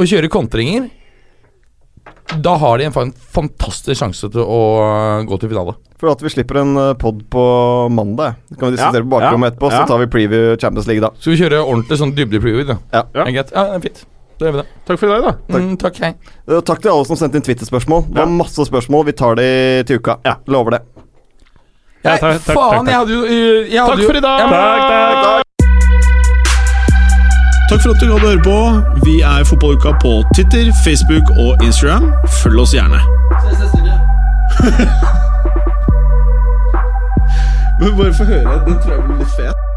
og kjøre kontringer, da har de en fantastisk sjanse til å gå til finale. For at vi slipper en pod på mandag. Så kan vi diskutere Ja, på bakrommet ja, etterpå, ja. så tar vi preview Champions League da. Skal vi kjøre ordentlig sånn dybde-preview? da? Ja. Ja. Ja, det er fint. Da gjør vi det. Takk for i dag, da. Takk. Mm, takk, hei. Uh, takk til alle som sendte inn Twitter-spørsmål. Det var Ja. masse spørsmål. Vi tar de til uka. Ja, Lover det. Ja, takk, takk, faen, takk, jeg hadde jo øh, jeg hadde Takk for i dag! takk, Takk, takk. Takk for at du gadd å høre på. Vi er Fotballuka på Twitter, Facebook og Instagram. Følg oss gjerne. Men bare få høre. Den tror jeg blir litt fet.